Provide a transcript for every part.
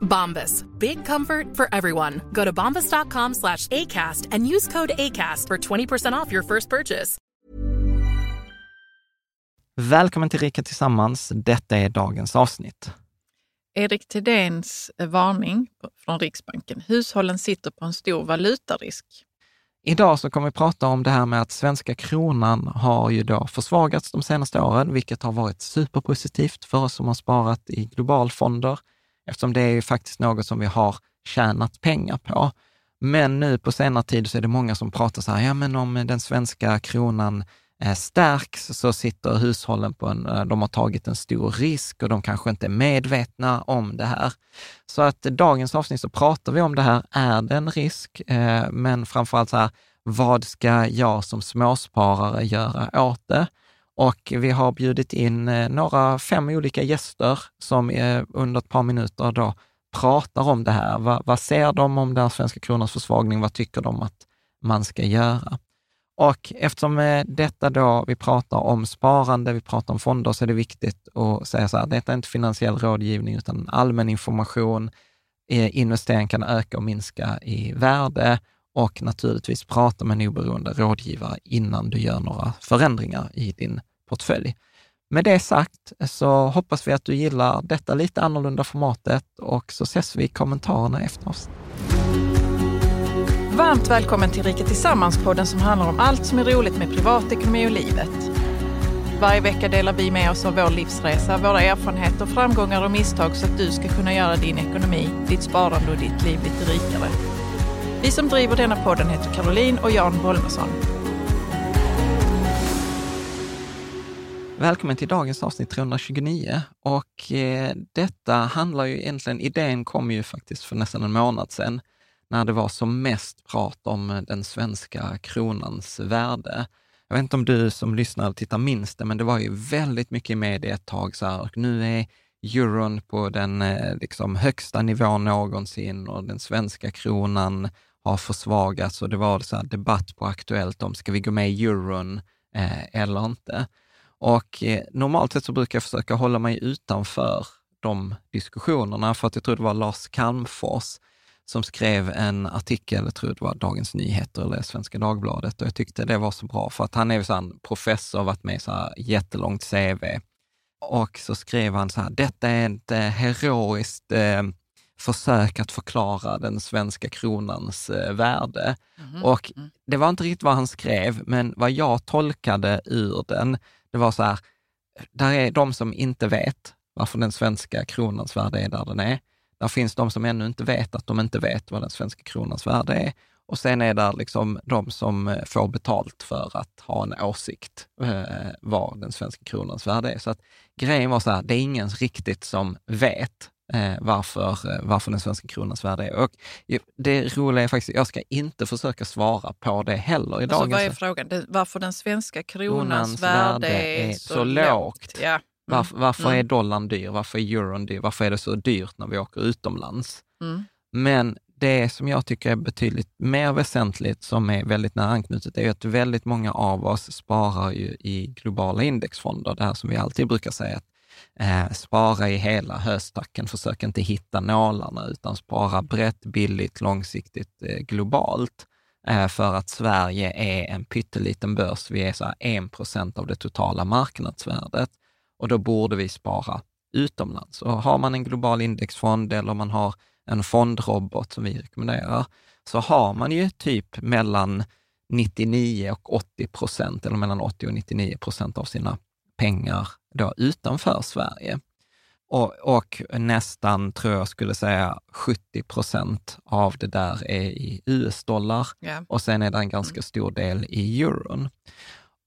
Bombas. Big comfort for everyone. Go to bombas.com slash ACAST and use code ACAST for 20% off your first purchase. Välkommen till Rika Tillsammans. Detta är dagens avsnitt. Erik Thedéens varning från Riksbanken. Hushållen sitter på en stor valutarisk. Idag så kommer vi prata om det här med att svenska kronan har ju då försvagats de senaste åren, vilket har varit superpositivt för oss som har sparat i globalfonder, eftersom det är ju faktiskt något som vi har tjänat pengar på. Men nu på senare tid så är det många som pratar så här, ja men om den svenska kronan eh, stärks så sitter hushållen på en, eh, de har tagit en stor risk och de kanske inte är medvetna om det här. Så att dagens avsnitt så pratar vi om det här, är det en risk? Eh, men framförallt så här, vad ska jag som småsparare göra åt det? Och vi har bjudit in eh, några, fem olika gäster som under ett par minuter då pratar om det här. Vad, vad ser de om den svenska kronans försvagning? Vad tycker de att man ska göra? Och eftersom eh, detta då, vi pratar om sparande, vi pratar om fonder, så är det viktigt att säga så här, detta är inte finansiell rådgivning utan allmän information. Eh, investeringen kan öka och minska i värde och naturligtvis prata med en oberoende rådgivare innan du gör några förändringar i din portfölj. Med det sagt så hoppas vi att du gillar detta lite annorlunda formatet och så ses vi i kommentarerna efter oss. Varmt välkommen till Rika Tillsammans-podden som handlar om allt som är roligt med privatekonomi och livet. Varje vecka delar vi med oss av vår livsresa, våra erfarenheter, framgångar och misstag så att du ska kunna göra din ekonomi, ditt sparande och ditt liv lite rikare. Vi som driver denna podden heter Caroline och Jan Bolmesson. Välkommen till dagens avsnitt 329 och eh, detta handlar ju egentligen, idén kom ju faktiskt för nästan en månad sedan när det var som mest prat om eh, den svenska kronans värde. Jag vet inte om du som lyssnar tittar minns det, men det var ju väldigt mycket i media ett tag så här, och nu är euron på den eh, liksom, högsta nivån någonsin och den svenska kronan har försvagats och det var så här debatt på Aktuellt om, ska vi gå med i euron eh, eller inte? Och eh, normalt sett så brukar jag försöka hålla mig utanför de diskussionerna, för att jag tror det var Lars Calmfors som skrev en artikel, jag tror det var Dagens Nyheter eller Svenska Dagbladet, och jag tyckte det var så bra, för att han är så här en professor, varit med i så här jättelångt CV. Och så skrev han så här, detta är ett eh, heroiskt eh, försök att förklara den svenska kronans eh, värde. Och det var inte riktigt vad han skrev, men vad jag tolkade ur den, det var så här, där är de som inte vet varför den svenska kronans värde är där den är. Där finns de som ännu inte vet att de inte vet vad den svenska kronans värde är. Och sen är där liksom de som eh, får betalt för att ha en åsikt eh, vad den svenska kronans värde är. Så att grejen var så här, det är ingen riktigt som vet eh, varför, eh, varför den svenska kronans värde är. Och det roliga är faktiskt, jag ska inte försöka svara på det heller i Alltså, vad är frågan? Det- Varför den svenska kronans, Kronans värde, är är så, så lågt? Ja. Mm. Varför, varför Mm. är dollarn dyr? Varför är euron dyr? Varför är det så dyrt när vi åker utomlands? Mm. Men det som jag tycker är betydligt mer väsentligt, som är väldigt nära anknutet, är att väldigt många av oss sparar ju i globala indexfonder. Det här som vi alltid brukar säga, att eh, spara i hela höstacken, försök inte hitta nålarna, utan spara brett, billigt, långsiktigt, eh, globalt. Eh, för att Sverige är en pytteliten börs. Vi är så här 1 procent av det totala marknadsvärdet och då borde vi spara utomlands. Och har man en global indexfond eller man har en fondrobot som vi rekommenderar, så har man ju typ mellan 99 och 80 procent, eller mellan 80 och 99 procent av sina pengar då utanför Sverige. Och, och, nästan, tror jag skulle säga, 70 procent av det där är i US-dollar Ja. och sen är det en ganska stor del i euron.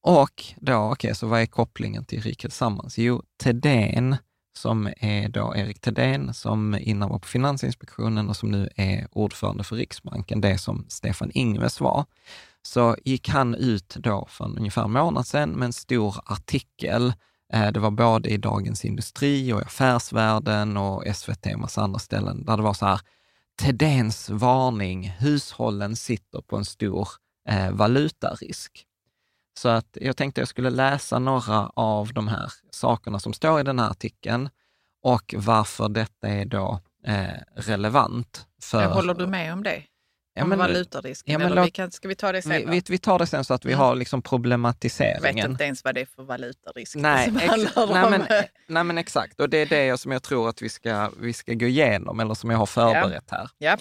Och då, okej, okay, så vad är kopplingen till Riket Tillsammans? Jo, Thedéen, som är då Erik Thedéen, som innan var på Finansinspektionen och som nu är ordförande för Riksbanken, det som Stefan Ingves var, så gick han ut då för ungefär en månad sedan med en stor artikel. Eh, Det var både i Dagens Industri och i Affärsvärlden och SVT och massa andra ställen, där det var så här, Thedéens varning, hushållen sitter på en stor eh, valutarisk. Så att jag tänkte jag skulle läsa några av de här sakerna som står i den här artikeln och varför detta är då eh, relevant. För, Håller du med om det? Ja, om men- valutarisken? ja, men eller vi kan, ska vi ta det sen? vi, vi, vi tar det sen så att vi Mm. har liksom jag vet problematiseringen. inte ens vad det är för valutarisk Nej, ex- nej, men, nej men exakt, och det är det som jag tror att vi ska, vi ska gå igenom, eller som jag har förberett här. Ja.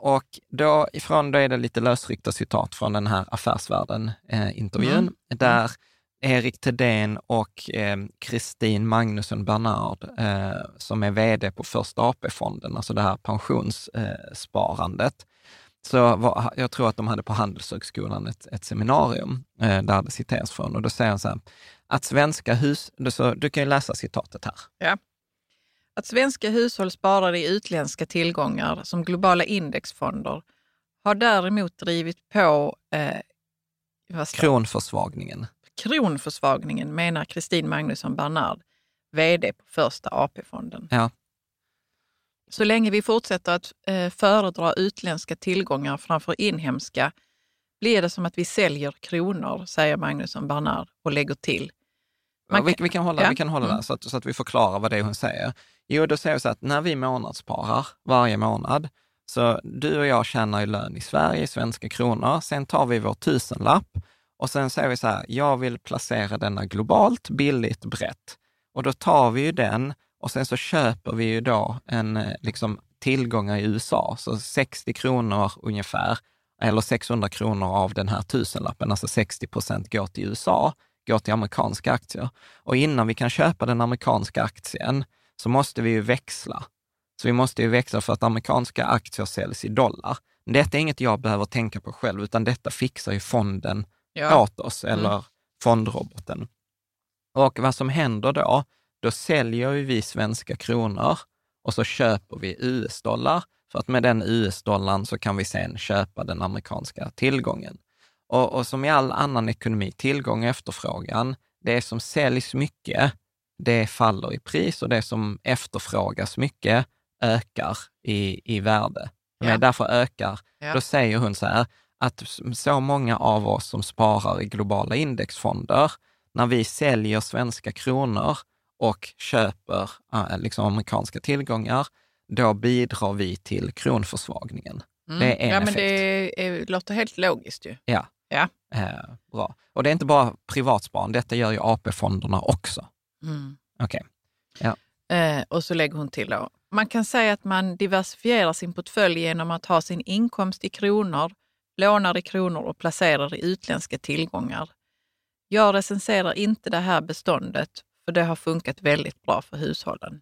Och då, ifrån, då är det lite lösryckta citat från den här Affärsvärlden-intervjun, Mm. där Erik Thedéen och eh, Kristin Magnusson Bernard, eh, som är vd på Första AP-fonden, alltså det här pensionssparandet, så var, jag tror att de hade på Handelshögskolan ett, ett seminarium eh, där det citeras från och då säger han så här, att svenska hus, så, du kan ju läsa citatet här. Att svenska hushåll sparar i utländska tillgångar som globala indexfonder har däremot drivit på eh? Kronförsvagningen. kronförsvagningen, menar Kristin Magnusson Bernard, vd på Första AP-fonden. Ja. Så länge vi fortsätter att eh, föredra utländska tillgångar framför inhemska blir det som att vi säljer kronor, säger Magnusson Bernard och lägger till. Man vi, kan- vi kan hålla, ja. vi kan hålla Mm. där så att, så att vi förklarar vad det är hon säger. Jo, då säger vi så att när vi månadssparar varje månad, så du och jag tjänar ju lön i Sverige i svenska kronor. Sen tar vi vår tusenlapp och sen säger vi så här, jag vill placera denna globalt, billigt, brett. Och då tar vi ju den och sen så köper vi ju då en eh, liksom, tillgångar i USA, så 60 kronor ungefär, eller 600 kronor av den här tusenlappen, alltså 60 procent går till USA, går till amerikanska aktier. Och innan vi kan köpa den amerikanska aktien så måste vi ju växla. Så vi måste ju växla för att amerikanska aktier säljs i dollar. Men detta är inget jag behöver tänka på själv, utan detta fixar ju fonden Ja. åt oss, eller fondroboten. Och vad som händer då, då säljer ju vi svenska kronor och så köper vi US-dollar, för att med den US-dollarn så kan vi sen köpa den amerikanska tillgången. Och, och som i all annan ekonomi, tillgång och efterfrågan, det som säljs mycket, det faller i pris och det som efterfrågas mycket ökar i, i värde. Men Ja. därför ökar, Ja. då säger hon så här, att så många av oss som sparar i globala indexfonder, när vi säljer svenska kronor och köper äh, liksom amerikanska tillgångar, då bidrar vi till kronförsvagningen. Mm. det är en ja, men effekt. det är, låter helt logiskt ju. Ja. Ja. Eh, bra. Och det är inte bara privatsparande, detta gör ju AP-fonderna också. Mm. Okej. Eh, och så lägger hon till då. Man kan säga att man diversifierar sin portfölj genom att ha sin inkomst i kronor, lånar i kronor och placerar i utländska tillgångar. Jag recenserar inte det här beståndet, för det har funkat väldigt bra för hushållen.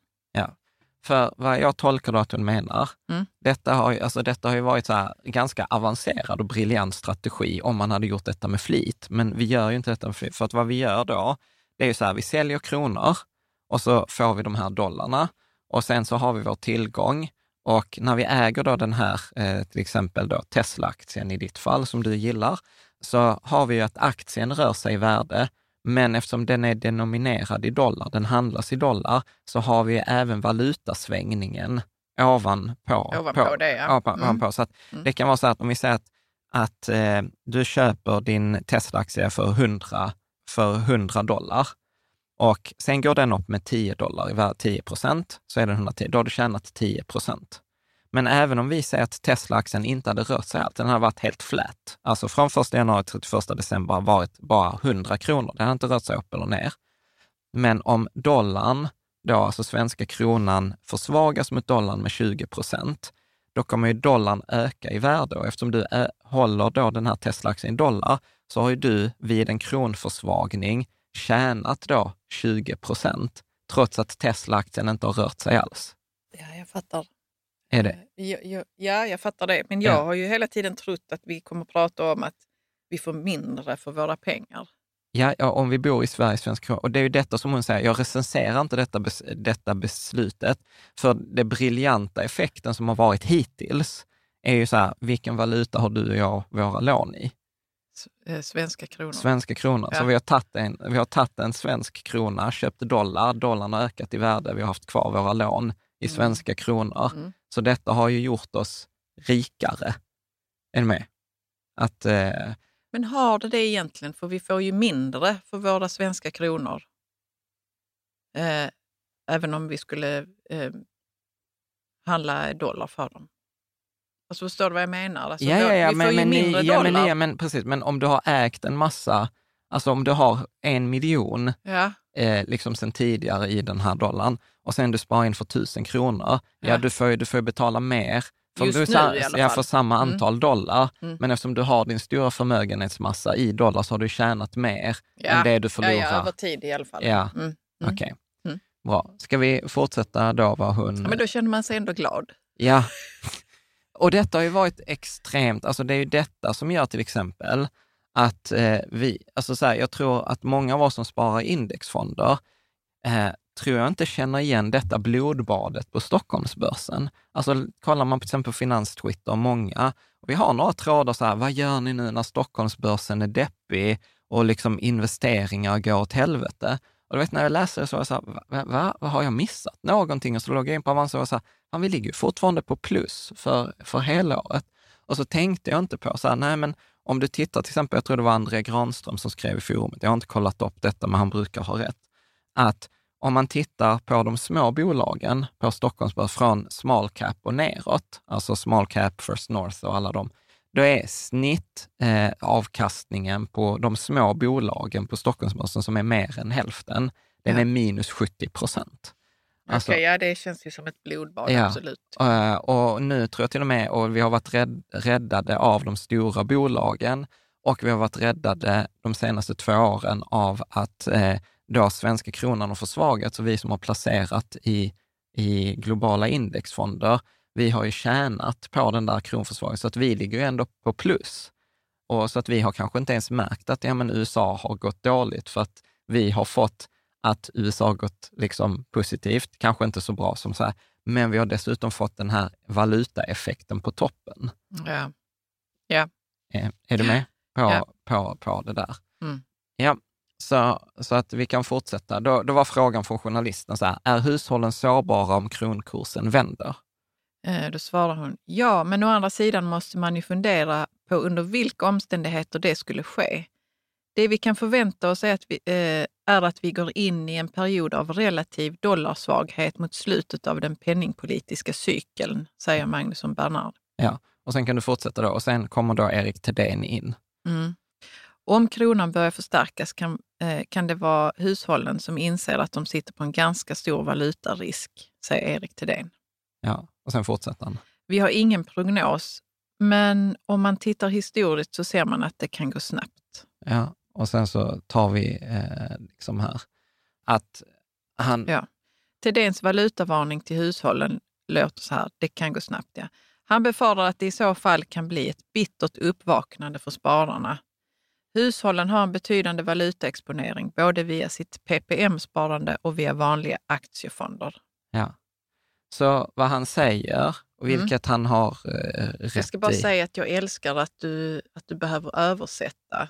För vad jag tolkar då att hon menar, Mm. detta, har, ju- alltså detta har ju varit så ganska avancerad och briljant strategi om man hade gjort detta med flit. Men vi gör ju inte detta med flit, för att vad vi gör då, det är ju så här, vi säljer kronor och så får vi de här dollarna och sen så har vi vår tillgång och när vi äger då den här, eh, till exempel då Tesla-aktien i ditt fall som du gillar, så har vi ju att aktien rör sig i värde, men eftersom den är denominerad i dollar, den handlas i dollar, så har vi även valutasvängningen ovanpå. Ovanpå det, ja. Ovanpå, Mm. ovanpå. Så att Mm. det kan vara så att om vi säger att, att eh, du köper din Tesla-aktie för 100, för 100 dollar och sen går den upp med 10 dollar i värde, 10 procent, så är den 110. Då har du tjänat 10 procent. Men även om vi säger att Tesla-aktien inte hade rört sig allt, den hade varit helt flat. Alltså från 1 januari till 31 december har varit bara 100 kronor. Den har inte rört sig upp eller ner. Men om dollarn, då alltså svenska kronan, försvagas mot dollarn med 20 procent, då kommer ju dollarn öka i värde och eftersom du eh, håller då den här Tesla-aktien i dollar så har ju du vid en kronförsvagning tjänat då 20 procent, trots att Tesla-aktien inte har rört sig alls. Ja, jag fattar. Är det? Ja, ja, ja, jag fattar det. Men jag Ja. har ju hela tiden trott att vi kommer att prata om att vi får mindre för våra pengar. Ja, ja, om vi bor i Sverige, svensk krona. Och det är ju detta som hon säger, jag recenserar inte detta, bes, detta beslutet, för det briljanta effekten som har varit hittills är ju så här, vilken valuta har du och jag våra lån i? Eh, Svenska kronor. Svenska kronor. Så Ja. vi har, tagit en, vi har tagit en svensk krona, köpt dollar, dollarn har ökat i värde, vi har haft kvar våra lån i svenska kronor. Mm. Så detta har ju gjort oss rikare. Är ni med? Att, eh, Men har det det egentligen? För vi får ju mindre för våra svenska kronor. Eh, även om vi skulle eh, handla dollar för dem. Alltså, förstår du vad jag menar? Alltså, ja, ja, ja, vi får men, ju men, mindre ja, dollar. men, ja, men precis. Men om du har ägt en massa, alltså om du har en miljon ja, eh, liksom sen tidigare i den här dollarn och sen du sparar in för tusen kronor, ja, Ja. du, får, ju- du får betala mer för, Just du, nu ja, för samma Mm. antal dollar. Mm. Men eftersom du har din stora förmögenhetsmassa i dollar så har du tjänat mer ja. än det du ja, förlorar. ja, över tid i alla fall. Ja. Mm. Okej, Mm. bra. Ska vi fortsätta då vad hon... Ja, men då känner man sig ändå glad. Ja, och detta har ju varit extremt, alltså det är ju detta som gör till exempel att eh, vi, alltså så här, jag tror att många av oss som sparar i indexfonder, eh, tror jag inte känner igen detta blodbadet på Stockholmsbörsen. Alltså kollar man på till exempel Finanstwitter, många, och vi har några trådar så här, vad gör ni nu när Stockholmsbörsen är deppig och liksom investeringar går åt helvete? Och du vet när jag läste det så var jag så här, va, va, vad har jag missat någonting? Och så låg jag in på Avanza och var så här, vi ligger ju fortfarande på plus för, för hela året. Och så tänkte jag inte på så här, nej men om du tittar till exempel, jag tror det var André Granström som skrev i forumet, jag har inte kollat upp detta, men han brukar ha rätt, att om man tittar på de små bolagen på Stockholmsbörs från small cap och neråt, alltså small cap, First North och alla de, då är snitt eh, på de små bolagen på Stockholmsbörsen som är mer än hälften, den är minus 70 procent. Alltså- Okej, ja, det känns ju som ett blodbad, Ja. absolut. Eh, och nu tror jag till och med, och vi har varit rädd, räddade av de stora bolagen och vi har varit räddade de senaste två åren av att eh, då svenska kronan har försvagats och vi som har placerat i, i globala indexfonder, vi har ju tjänat på den där kronförsvagningen, så att vi ligger ju ändå på plus. Och så att vi har kanske inte ens märkt att ja, men USA har gått dåligt för att vi har fått att USA gått liksom positivt, kanske inte så bra som så här, men vi har dessutom fått den här valutaeffekten på toppen. Ja. Är, är du med på, Ja. på, på det där? Mm. Ja, så, så att vi kan fortsätta. Då, då var frågan från journalisten så här, är hushållen sårbara om kronkursen vänder? Eh, Då svarar hon, ja, men å andra sidan måste man ju fundera på under vilka omständigheter det skulle ske. Det vi kan förvänta oss är att vi, eh, är att vi går in i en period av relativ dollarsvaghet mot slutet av den penningpolitiska cykeln, säger Magnusson Bernhard. Ja, och sen kan du fortsätta då och sen kommer då Erik Thedéen in. Mm. Om kronan börjar förstärkas kan, eh, kan det vara hushållen som inser att de sitter på en ganska stor valutarisk, säger Erik Thedéen. Ja, och sen fortsätter han. Vi har ingen prognos, men om man tittar historiskt så ser man att det kan gå snabbt. Ja, och sen så tar vi eh, liksom här att han, Ja. Thedéens valutavarning till hushållen låter så här, det kan gå snabbt. Ja. Han befarar att det i så fall kan bli ett bittert uppvaknande för spararna. Hushållen har en betydande valutaexponering, både via sitt PPM-sparande och via vanliga aktiefonder. ja. Så vad han säger, och Mm. vilket han har eh, rätt Jag ska bara i. säga att jag älskar att du, att du behöver översätta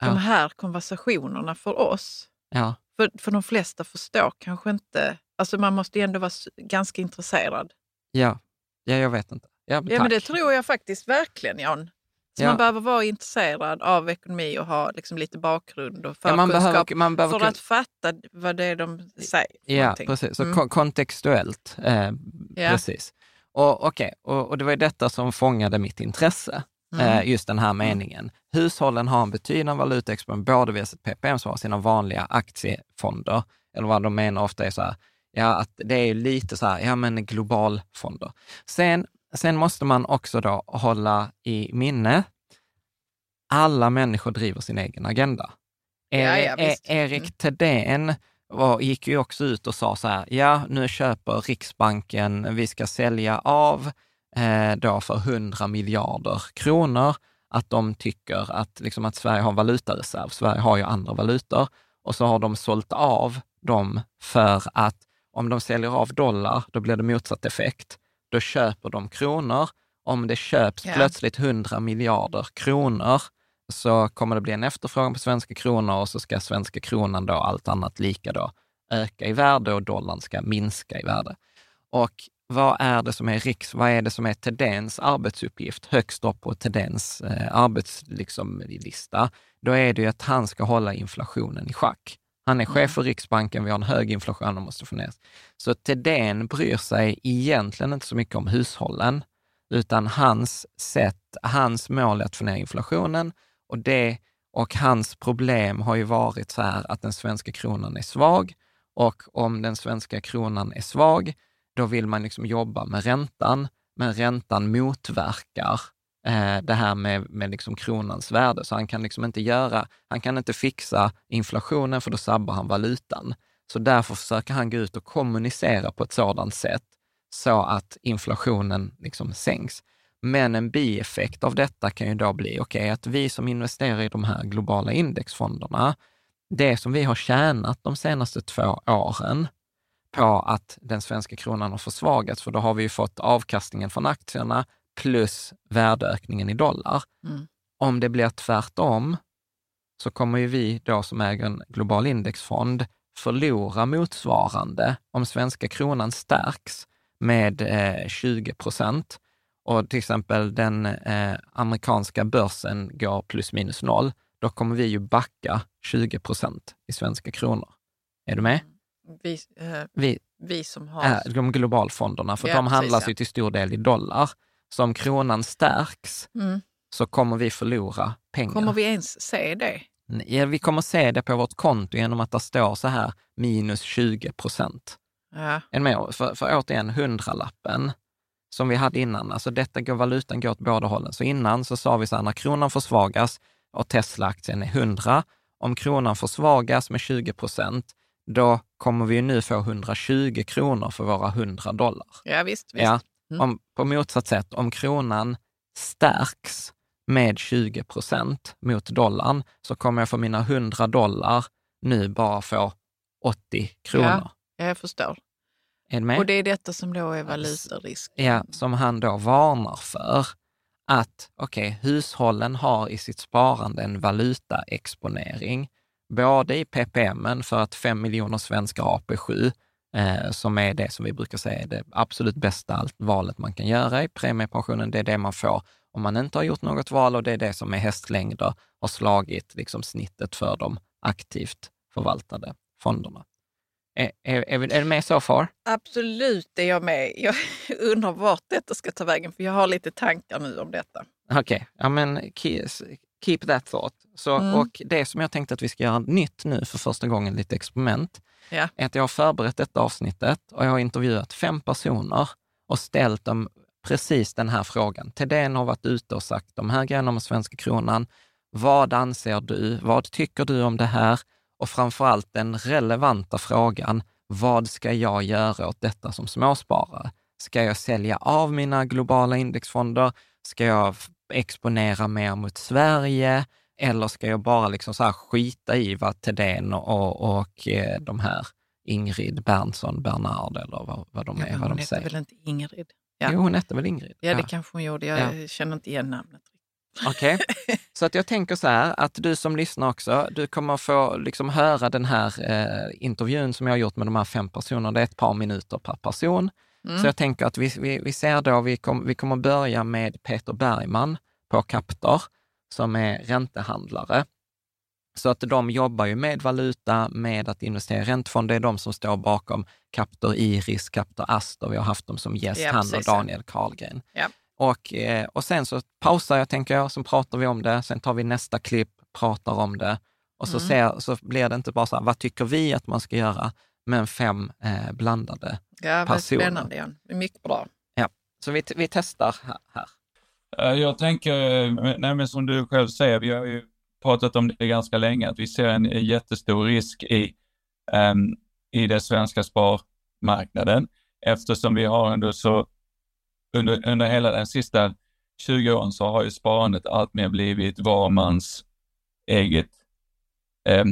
Ja. de här konversationerna för oss. Ja, För, för de flesta förstår kanske inte... Alltså man måste ju ändå vara ganska intresserad. ja, ja, jag vet inte. Ja, Ja, men det tror jag faktiskt verkligen, Jan. Så Ja. man behöver vara intresserad av ekonomi och ha liksom lite bakgrund och ja, man förkunskap behöver, man behöver för att fatta vad det är de säger. Ja, någonting. precis. Så Mm. kon- kontextuellt. Eh. Precis. Och, okay. och, och det var ju detta som fångade mitt intresse, Mm. eh, just den här meningen. Hushållen har en betydande valutaexponering, både via sitt PPM som har sina vanliga aktiefonder, eller vad de menar ofta är så här, ja, att det är lite så här, ja men globalfonder. Sen sen måste man också då hålla i minne, alla människor driver sin egen agenda. Ja, ja, E- Erik Thedéen var, gick ju också ut och sa så här, ja nu köper Riksbanken, vi ska sälja av eh, då för 100 miljarder kronor, att de tycker att, liksom att Sverige har en valutareserv. Sverige har ju andra valutor och så har de sålt av dem för att om de säljer av dollar, då blir det motsatt effekt. Då köper de kronor. Om det köps Ja. plötsligt 100 miljarder kronor så kommer det bli en efterfrågan på svenska kronor och så ska svenska kronan då, allt annat lika då, öka i värde och dollarn ska minska i värde. Och vad är det som är Riks, vad är det som är Thedéens arbetsuppgift högst upp på Thedéens eh, arbetslista? Liksom? Då är det ju att han ska hålla inflationen i schack. Han är chef för Riksbanken, vi har en hög inflation, han måste få ner. Så Thedéen bryr sig egentligen inte så mycket om hushållen, utan hans sätt, hans mål är att få ner inflationen och det och hans problem har ju varit så här att den svenska kronan är svag och om den svenska kronan är svag, då vill man liksom jobba med räntan, men räntan motverkar eh, det här med, med liksom kronans värde. Så han kan liksom inte göra, han kan inte fixa inflationen för då sabbar han valutan. Så därför försöker han gå ut och kommunicera på ett sådant sätt så att inflationen liksom sänks. Men en bieffekt av detta kan ju då bli, okej, att vi som investerar i de här globala indexfonderna, det som vi har tjänat de senaste två åren på att den svenska kronan har försvagats, för då har vi ju fått avkastningen från aktierna plus värdeökningen i dollar. Mm. Om det blir tvärtom, så kommer ju vi då som äger en global indexfond förlora motsvarande om svenska kronan stärks med eh, 20 procent och till exempel den eh, amerikanska börsen går plus minus noll, då kommer vi ju backa 20 procent i svenska kronor. Är du med? Vi, eh, Vi, vi som har... äh, de globalfonderna, för Ja, de precis, handlas ja. ju till stor del i dollar. Så om kronan stärks Mm. så kommer vi förlora pengar. Kommer vi ens se det? Ja, vi kommer se det på vårt konto genom att det står så här minus 20 procent. Ja. För, för återigen, hundralappen som vi hade innan, alltså detta går, valutan går åt båda hållen. Så innan så sa vi så här, när kronan försvagas och Tesla-aktien är 100, om kronan försvagas med 20 procent, då kommer vi ju nu få 120 kronor för våra 100 dollar. ja, visst. visst. Ja. Mm. Om, på motsatt sätt, om kronan stärks med 20 procent mot dollarn, så kommer jag för mina 100 dollar nu bara få 80 kronor. Ja, jag förstår. Är du med? Och det är detta som då är valutarisk. Ja, som han då varnar för. Att okej, hushållen har i sitt sparande en valutaexponering, både i PPM för att 5 miljoner svenskar har AP7, eh, som är det som vi brukar säga är det absolut bästa allt- valet man kan göra i premiepensionen. Det är det man får om man inte har gjort något val och det är det som med hästlängder har slagit liksom snittet för de aktivt förvaltade fonderna. Är, är, är, du med så far? Absolut är jag med. Jag undrar vart detta ska ta vägen, för jag har lite tankar nu om detta. Okej, ja men keep, that thought. Så, Mm. Och det som jag tänkte att vi ska göra nytt nu för första gången, lite experiment, Ja. är att jag har förberett detta avsnittet och jag har intervjuat fem personer och ställt dem precis den här frågan. Thedéen har varit ute och sagt de här grejerna om svenska kronan. Vad anser du? Vad tycker du om det här? Och framför allt den relevanta frågan, vad ska jag göra åt detta som småsparare? Ska jag sälja av mina globala indexfonder? Ska jag exponera mer mot Sverige? Eller ska jag bara liksom så skita i vad Thedéen och, och eh, de här Ingrid Berntsson, Bernard eller vad, vad de är, Ja, vad hon de säger. väl inte Ingrid? Ja. Jo, hon hette väl Ingrid? Ja, det kanske hon gjorde. Jag Ja. känner inte igen namnet. Okej, så att jag tänker så här att du som lyssnar också, du kommer få liksom höra den här eh, intervjun som jag har gjort med de här fem personerna. Det är ett par minuter per person. Mm. Så jag tänker att vi, vi, vi ser då, vi, kom, vi kommer börja med Peter Bergman på Captor, som är räntehandlare. Så att de jobbar ju med valuta, med att investera i räntefonder. Det är de som står bakom Captor Iris, Captor Astor. Vi har haft dem som gäst, Ja, han och. Daniel Karlgren. Ja. Och, eh, och sen så pausar jag, tänker jag, så pratar vi om det. Sen tar vi nästa klipp, pratar om det. Och så, Mm. ser, så blir det inte bara så här, vad tycker vi att man ska göra? Men fem eh, blandade. Ja, vad personer. spännande Jan. Mycket bra. Så vi, vi testar här. Jag tänker, nej men som du själv säger, vi har ju pratat om det ganska länge, att vi ser en jättestor risk i, um, i den svenska sparmarknaden eftersom vi har ändå så under, under hela den sista 20 åren så har ju sparandet alltmer blivit var mans eget, eh,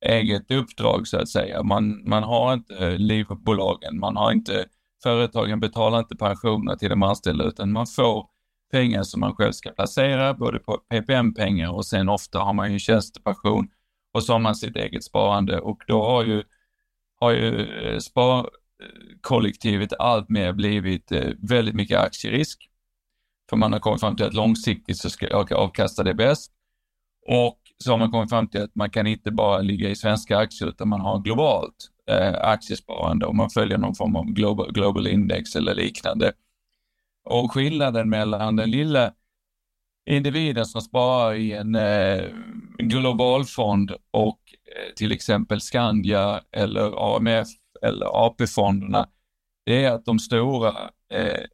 eget uppdrag så att säga. Man, man har inte eh, livbolagen, man har inte, företagen betalar inte pensioner till de anställda utan man får pengar som man själv ska placera, både på PPM-pengar och sen ofta har man ju tjänstepension och så har man sitt eget sparande och då har ju, har ju eh, sparkollektivet alltmer blivit eh, väldigt mycket aktierisk. För man har kommit fram till att långsiktigt så ska jag avkasta det bäst. Och så har man kommit fram till att man kan inte bara ligga i svenska aktier utan man har globalt eh, aktiesparande och man följer någon form av global, global index eller liknande. Och skillnaden mellan den lilla individen som sparar i en eh, globalfond och eh, till exempel Skandia eller AMF eller AP-fonderna, det är att de stora eh,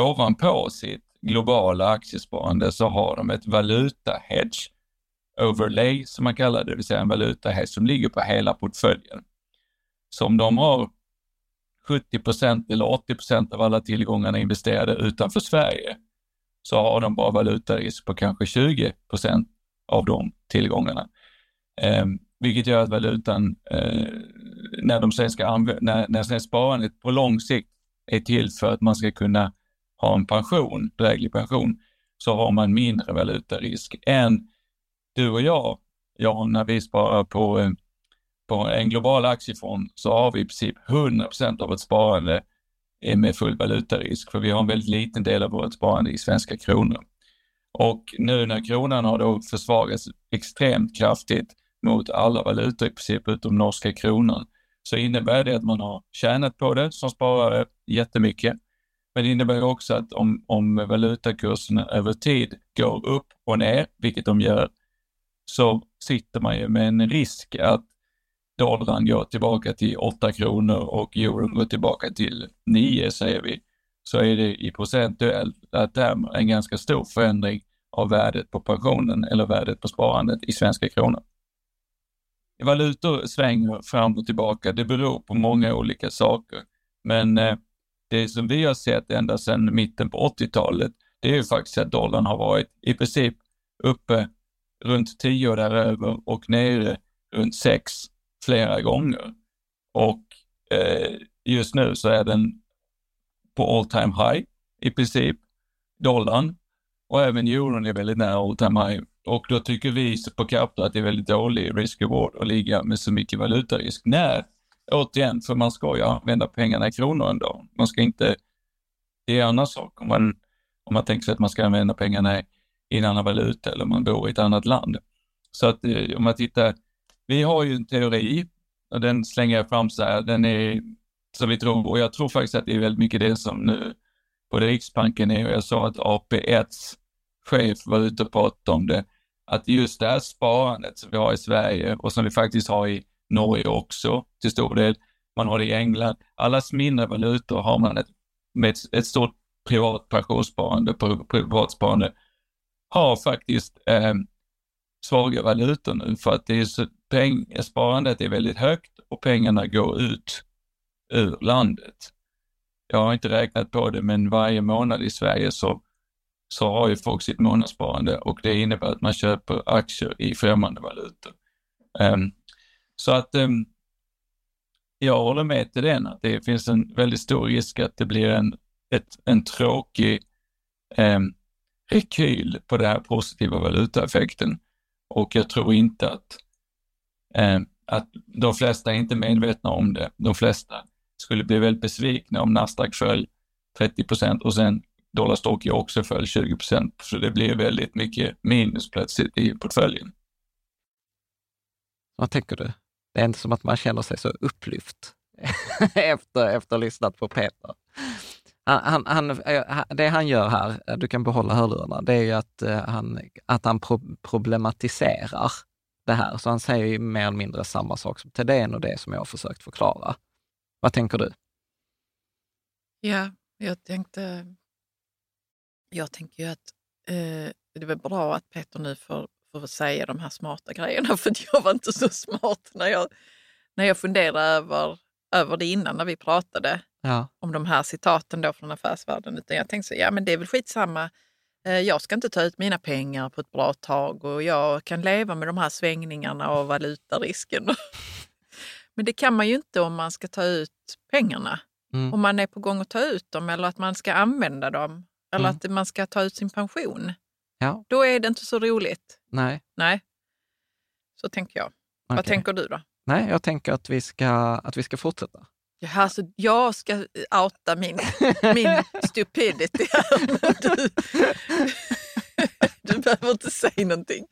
ovanpå sitt globala aktiesparande så har de ett valuta-hedge overlay som man kallar det, det vill säga en valuta som ligger på hela portföljen. Så om de har 70 procent eller 80 procent av alla tillgångarna investerade utanför Sverige så har de bara valutarisk på kanske 20 procent av de tillgångarna. Eh, vilket gör att valutan, eh, när de sen ska när, när sen sparandet på lång sikt är till för att man ska kunna ha en pension, dräglig pension, så har man mindre valutarisk än du och jag. Jan, när vi sparar på, eh, på en global aktiefond så har vi i princip 100 procent av vårt sparande med full valutarisk, för vi har en väldigt liten del av vårt sparande i svenska kronor. Och nu när kronan har då försvagats extremt kraftigt mot alla valutor i princip utom norska kronan, så innebär det att man har tjänat på det som sparare jättemycket. Men det innebär också att om, om valutakurserna över tid går upp och ner, vilket de gör, så sitter man ju med en risk att dollarn går tillbaka till 8 kronor och euron går tillbaka till 9 säger vi, så är det i procentuella termer en ganska stor förändring av värdet på pensionen eller värdet på sparandet i svenska kronor. Valutor svänger fram och tillbaka, det beror på många olika saker. Men eh, det som vi har sett ända sedan mitten på 80-talet, det är ju faktiskt att dollarn har varit i princip uppe runt 10 däröver och nere runt 6 flera gånger. Och eh, just nu så är den på all time high i princip, dollarn. Och även euron är väldigt nära all time high. Och då tycker vi på Capta att det är väldigt dålig risk-reward att ligga med så mycket valutarisk. När, återigen, för man ska ju använda pengarna i kronor ändå. Man ska inte, det är en annan sak om man, om man tänker sig att man ska använda pengarna i i en annan valuta eller om man bor i ett annat land. Så att eh, om man tittar, vi har ju en teori och den slänger jag fram så här, den är som vi tror, och jag tror faktiskt att det är väldigt mycket det som nu både Riksbanken är och jag sa att AP1s chef var ute och pratade om det, att just det här sparandet som vi har i Sverige och som vi faktiskt har i Norge också till stor del, man har det i England, allas mindre valutor har man ett, med ett, ett stort privat pensionssparande, privatsparande, har faktiskt eh, svaga valutor nu för att det är så, peng, sparandet är väldigt högt och pengarna går ut ur landet. Jag har inte räknat på det, men varje månad i Sverige så så har ju folk sitt månadssparande och det innebär att man köper aktier i främmande valutor. Um, så att um, jag håller med till den att det finns en väldigt stor risk att det blir en, ett, en tråkig um, rekyl på den här positiva valutaeffekten. Och jag tror inte att, eh, att de flesta är inte medvetna om det. De flesta skulle bli väldigt besvikna om Nasdaq föll 30 procent och sen dollarstocken också föll 20 procent, så det blir väldigt mycket minus plötsligt i portföljen. Vad tänker du? Det är inte som att man känner sig så upplyft efter, efter att ha lyssnat på Peter. Han, han, eh, det han gör här, eh, du kan behålla hörlurarna, det är ju att eh, han, att han problematiserar det här. Så han säger ju mer eller mindre samma sak som Thedéen och det som jag har försökt förklara. Vad tänker du? Ja, Jag tänkte, jag tänker ju att eh, det är bra att Peter nu får, får säga de här smarta grejerna för jag var inte så smart när jag, när jag funderade över, över det innan när vi pratade Ja. om de här citaten då från affärsvärlden. Utan jag tänkte så, ja men det är väl skitsamma. Eh, Jag ska inte ta ut mina pengar på ett bra tag och jag kan leva med de här svängningarna och valutarisken. Men det kan man ju inte om man ska ta ut pengarna. Mm. Om man är på gång att ta ut dem eller att man ska använda dem. Eller Mm. att man ska ta ut sin pension. Ja. Då är det inte så roligt. Nej. Nej, så tänker jag. Vad okej. tänker du då? Nej, jag tänker att vi ska, att vi ska fortsätta. Ja, alltså, jag ska outa min, min stupidity Du, du behöver inte säga någonting.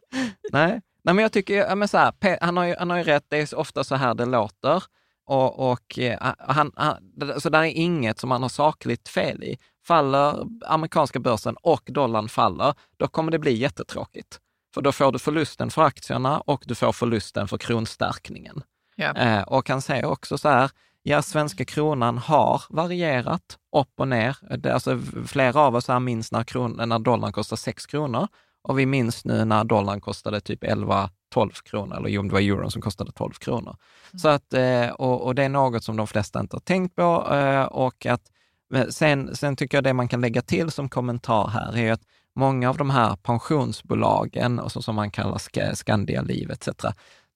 Nej, Nej men jag tycker, men så här, han, har ju, han har ju rätt, det är ofta så här det låter. Och, och eh, han, han, så där är inget som han har sakligt fel i. Faller amerikanska börsen och dollarn faller, då kommer det bli jättetråkigt. För då får du förlusten för aktierna och du får förlusten för kronstärkningen. Ja. Eh, och han säger också så här, ja, svenska kronan har varierat upp och ner. Alltså, flera av oss här minns när, kron, när dollarn kostade 6 kronor och vi minns nu när dollarn kostade typ 11 12 kronor, eller jo, det var euron som kostade 12 kronor. Så att, eh, och, och det är något som de flesta inte har tänkt på eh, och att men sen, sen tycker jag det man kan lägga till som kommentar här är att många av de här pensionsbolagen, och så som man kallar Sk- Skandia Liv etc.,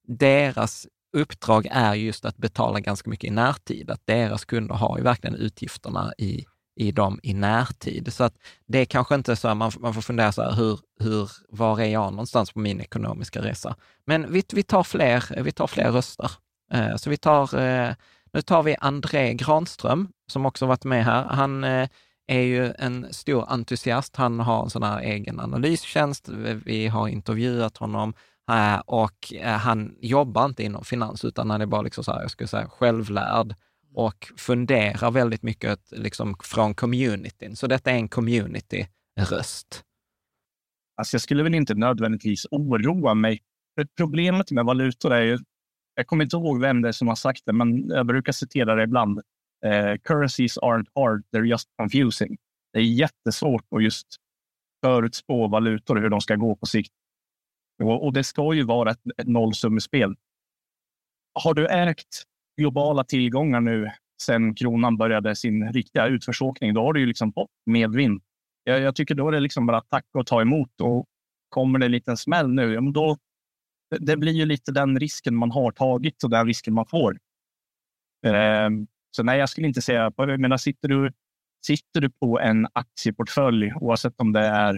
deras uppdrag är just att betala ganska mycket i närtid. Att deras kunder har ju verkligen utgifterna i, i dem i närtid. Så att det är kanske inte så, man, man får fundera så här, hur, hur, var är jag någonstans på min ekonomiska resa? Men vi, vi, tar, fler, vi tar fler röster. Eh, så vi tar, eh, nu tar vi André Granström, som också varit med här. Han eh, är ju en stor entusiast. Han har en sån här egen analystjänst. Vi har intervjuat honom och eh, han jobbar inte inom finans, utan han är bara liksom så här, jag skulle säga självlärd och funderar väldigt mycket liksom från communityn. Så detta är en community-röst. Alltså jag skulle väl inte nödvändigtvis oroa mig. För problemet med valutor är ju, jag kommer inte ihåg vem det är som har sagt det, men jag brukar citera det ibland. Eh, currencies aren't hard, they're just confusing. Det är jättesvårt att just förutspå valutor och hur de ska gå på sikt. Och, och det ska ju vara ett, ett nollsummespel. Har du ägt globala tillgångar nu sedan kronan började sin riktiga utförsåkning, då har du ju liksom fått medvind. Jag, jag tycker då är det liksom bara att tacka och ta emot. Och kommer det en liten smäll nu, ja, men då, det, det blir ju lite den risken man har tagit och den risken man får. Ehm, så nej, jag skulle inte säga... Jag menar, sitter, du, sitter du på en aktieportfölj, oavsett om det är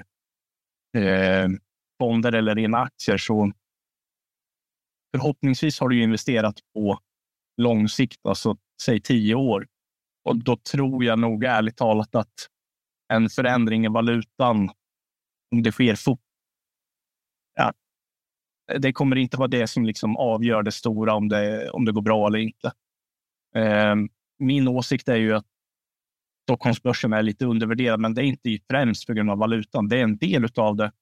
eh, fonder eller rena aktier, så förhoppningsvis har du ju investerat på lång sikt, alltså säg tio år. Och då tror jag nog ärligt talat att en förändring i valutan, om det sker fort, ja, det kommer inte vara det som liksom avgör det stora om det, om det går bra eller inte. Eh, min åsikt är ju att Stockholmsbörsen är lite undervärderad, men det är inte främst på grund av valutan. Det är en del av det,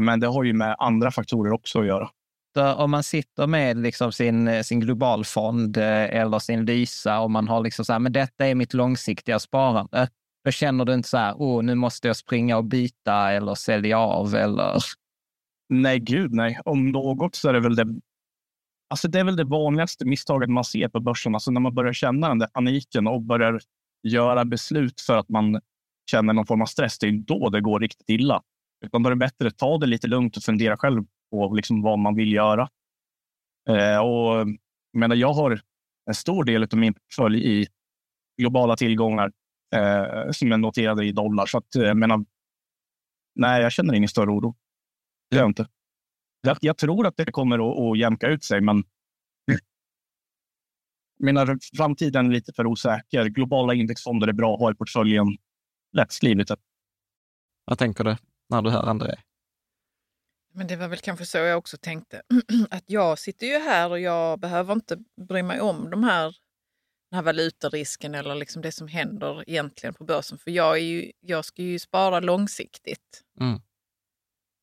men det har ju med andra faktorer också att göra. Så om man sitter med liksom sin, sin globalfond eh, eller sin Lysa och man har liksom så här, men detta är mitt långsiktiga sparande. Då känner du inte så här, oh, nu måste jag springa och byta eller sälja av eller... Nej, gud nej. Om något så är det väl det. Alltså det är väl det vanligaste misstaget man ser på börsen. Alltså när man börjar känna den där paniken och börjar göra beslut för att man känner någon form av stress. Det är då det går riktigt illa. Utan då är det bättre att ta det lite lugnt och fundera själv på liksom vad man vill göra. Eh, och jag, menar, jag har en stor del av min portfölj i globala tillgångar eh, som är noterade i dollar. Så att, eh, jag menar, nej, jag känner ingen större oro. Det gör jag inte. Jag, jag tror att det kommer att, att jämka ut sig, men jag menar, framtiden är lite för osäker. Globala indexfonder är bra att ha i portföljen. Lättskrivet. Vad tänker du när du hör André? Men det var väl kanske så jag också tänkte. Att jag sitter ju här och jag behöver inte bry mig om de här, den här valutarisken eller liksom det som händer egentligen på börsen. För jag, är ju, jag ska ju spara långsiktigt. Mm.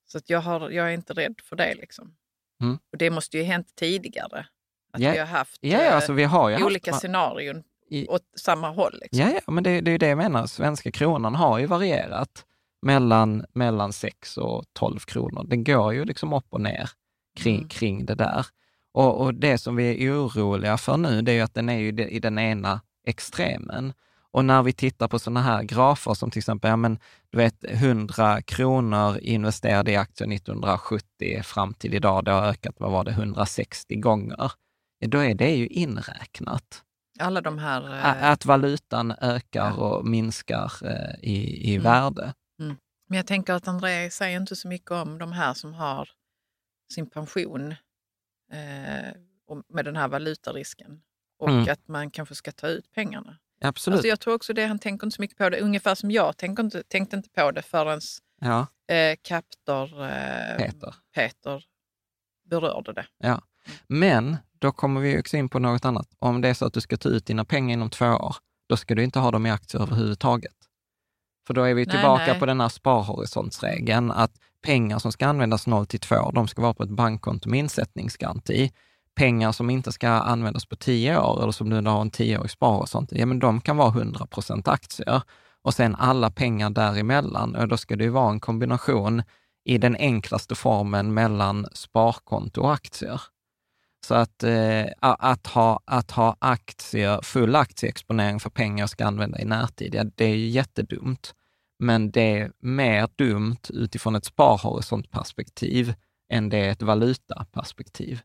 Så att jag, har, jag är inte rädd för det. Liksom. Mm. Och det måste ju ha hänt tidigare. Att Ja. vi har haft eh, alltså vi har olika haft, scenarion. i, åt samma håll. Liksom. Ja, ja, men det, det är ju det jag menar. Svenska kronan har ju varierat mellan, mellan 6 och 12 kronor. Den går ju liksom upp och ner kring, Mm. kring det där. Och, och det som vi är oroliga för nu, det är ju att den är ju i den ena extremen. Och när vi tittar på sådana här grafer som till exempel, ja men du vet 100 kronor investerade i aktier 1970 fram till idag, det har ökat, vad var det, 160 gånger. Ja, då är det ju inräknat. Alla de här... Eh, Att valutan ökar och minskar eh, i, i Mm. värde. Men jag tänker att André säger inte så mycket om de här som har sin pension eh, med den här valutarisken. Och Mm. att man kanske ska ta ut pengarna. Absolut. Alltså jag tror också det, han tänker inte så mycket på det. Ungefär som jag tänker inte, tänkte inte på det förrän ja, eh, Captor eh, Peter. Peter berörde det. Ja. Men då kommer vi också in på något annat. Om det är så att du ska ta ut dina pengar inom två år, då ska du inte ha dem i aktier överhuvudtaget. För då är vi Nej, tillbaka nej. på den här sparhorisontsregeln, att pengar som ska användas 0 till 2, de ska vara på ett bankkonto med insättningsgaranti. Pengar som inte ska användas på 10 år, eller som du har en 10-årig sparhorisont, ja men de kan vara 100 procent aktier. Och sen alla pengar däremellan, och då ska det ju vara en kombination i den enklaste formen mellan sparkonto och aktier. Så att, eh, att, ha, att ha aktier, full aktieexponering för pengar jag ska använda i närtid, ja, det är ju jättedumt. Men det är mer dumt utifrån ett sparhorisontperspektiv än det är ett valutaperspektiv.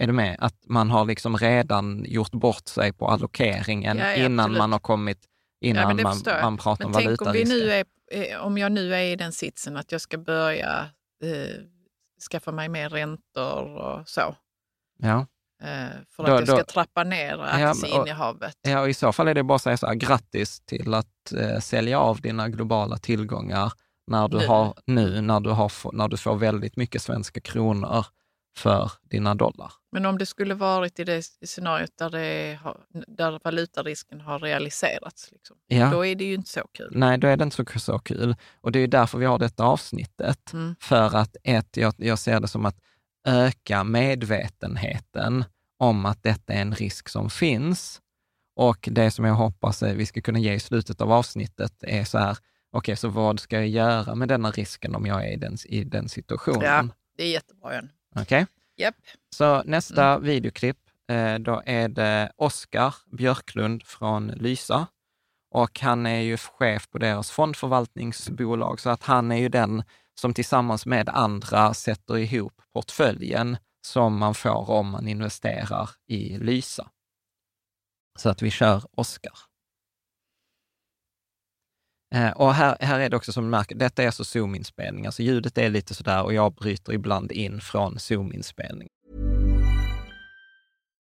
Är du med? Att man har liksom redan gjort bort sig på allokeringen Ja, ja, innan absolut. man har kommit, innan men man, man pratar Men om valutarisker. nu är, eh, om jag nu är i den sitsen att jag ska börja eh, skaffa mig mer räntor och så. Ja. Eh, för Då- att jag ska då- trappa ner men- och- aktieinnehavet. Ja, och i så fall är det bara att säga så här, grattis till att eh, sälja av dina globala tillgångar när du Nu. har nu, när du, har, när du får väldigt mycket svenska kronor för dina dollar. Men om det skulle varit i det scenariot där, det har, där valutarisken har realiserats, liksom, Ja. då är det ju inte så kul. Nej, då är det inte så, så kul. Och det är därför vi har detta avsnittet. Mm. För att ett, jag, jag ser det som att öka medvetenheten om att detta är en risk som finns. Och det som jag hoppas vi ska kunna ge i slutet av avsnittet är så här, okej, så vad ska jag göra med denna risken om jag är i den, i den situationen? Ja. Det är jättebra, Jan. Okej? Japp. Så nästa videoklipp, eh, då är det Oskar Björklund från Lysa. Och han är ju chef på deras fondförvaltningsbolag, så att han är ju den som tillsammans med andra sätter ihop portföljen som man får om man investerar i Lysa. Så att vi kör Oskar. Eh, och här, här är det också som du märker, detta är alltså Zoom-inspelning, alltså ljudet är lite sådär och jag bryter ibland in från Zoom-inspelning.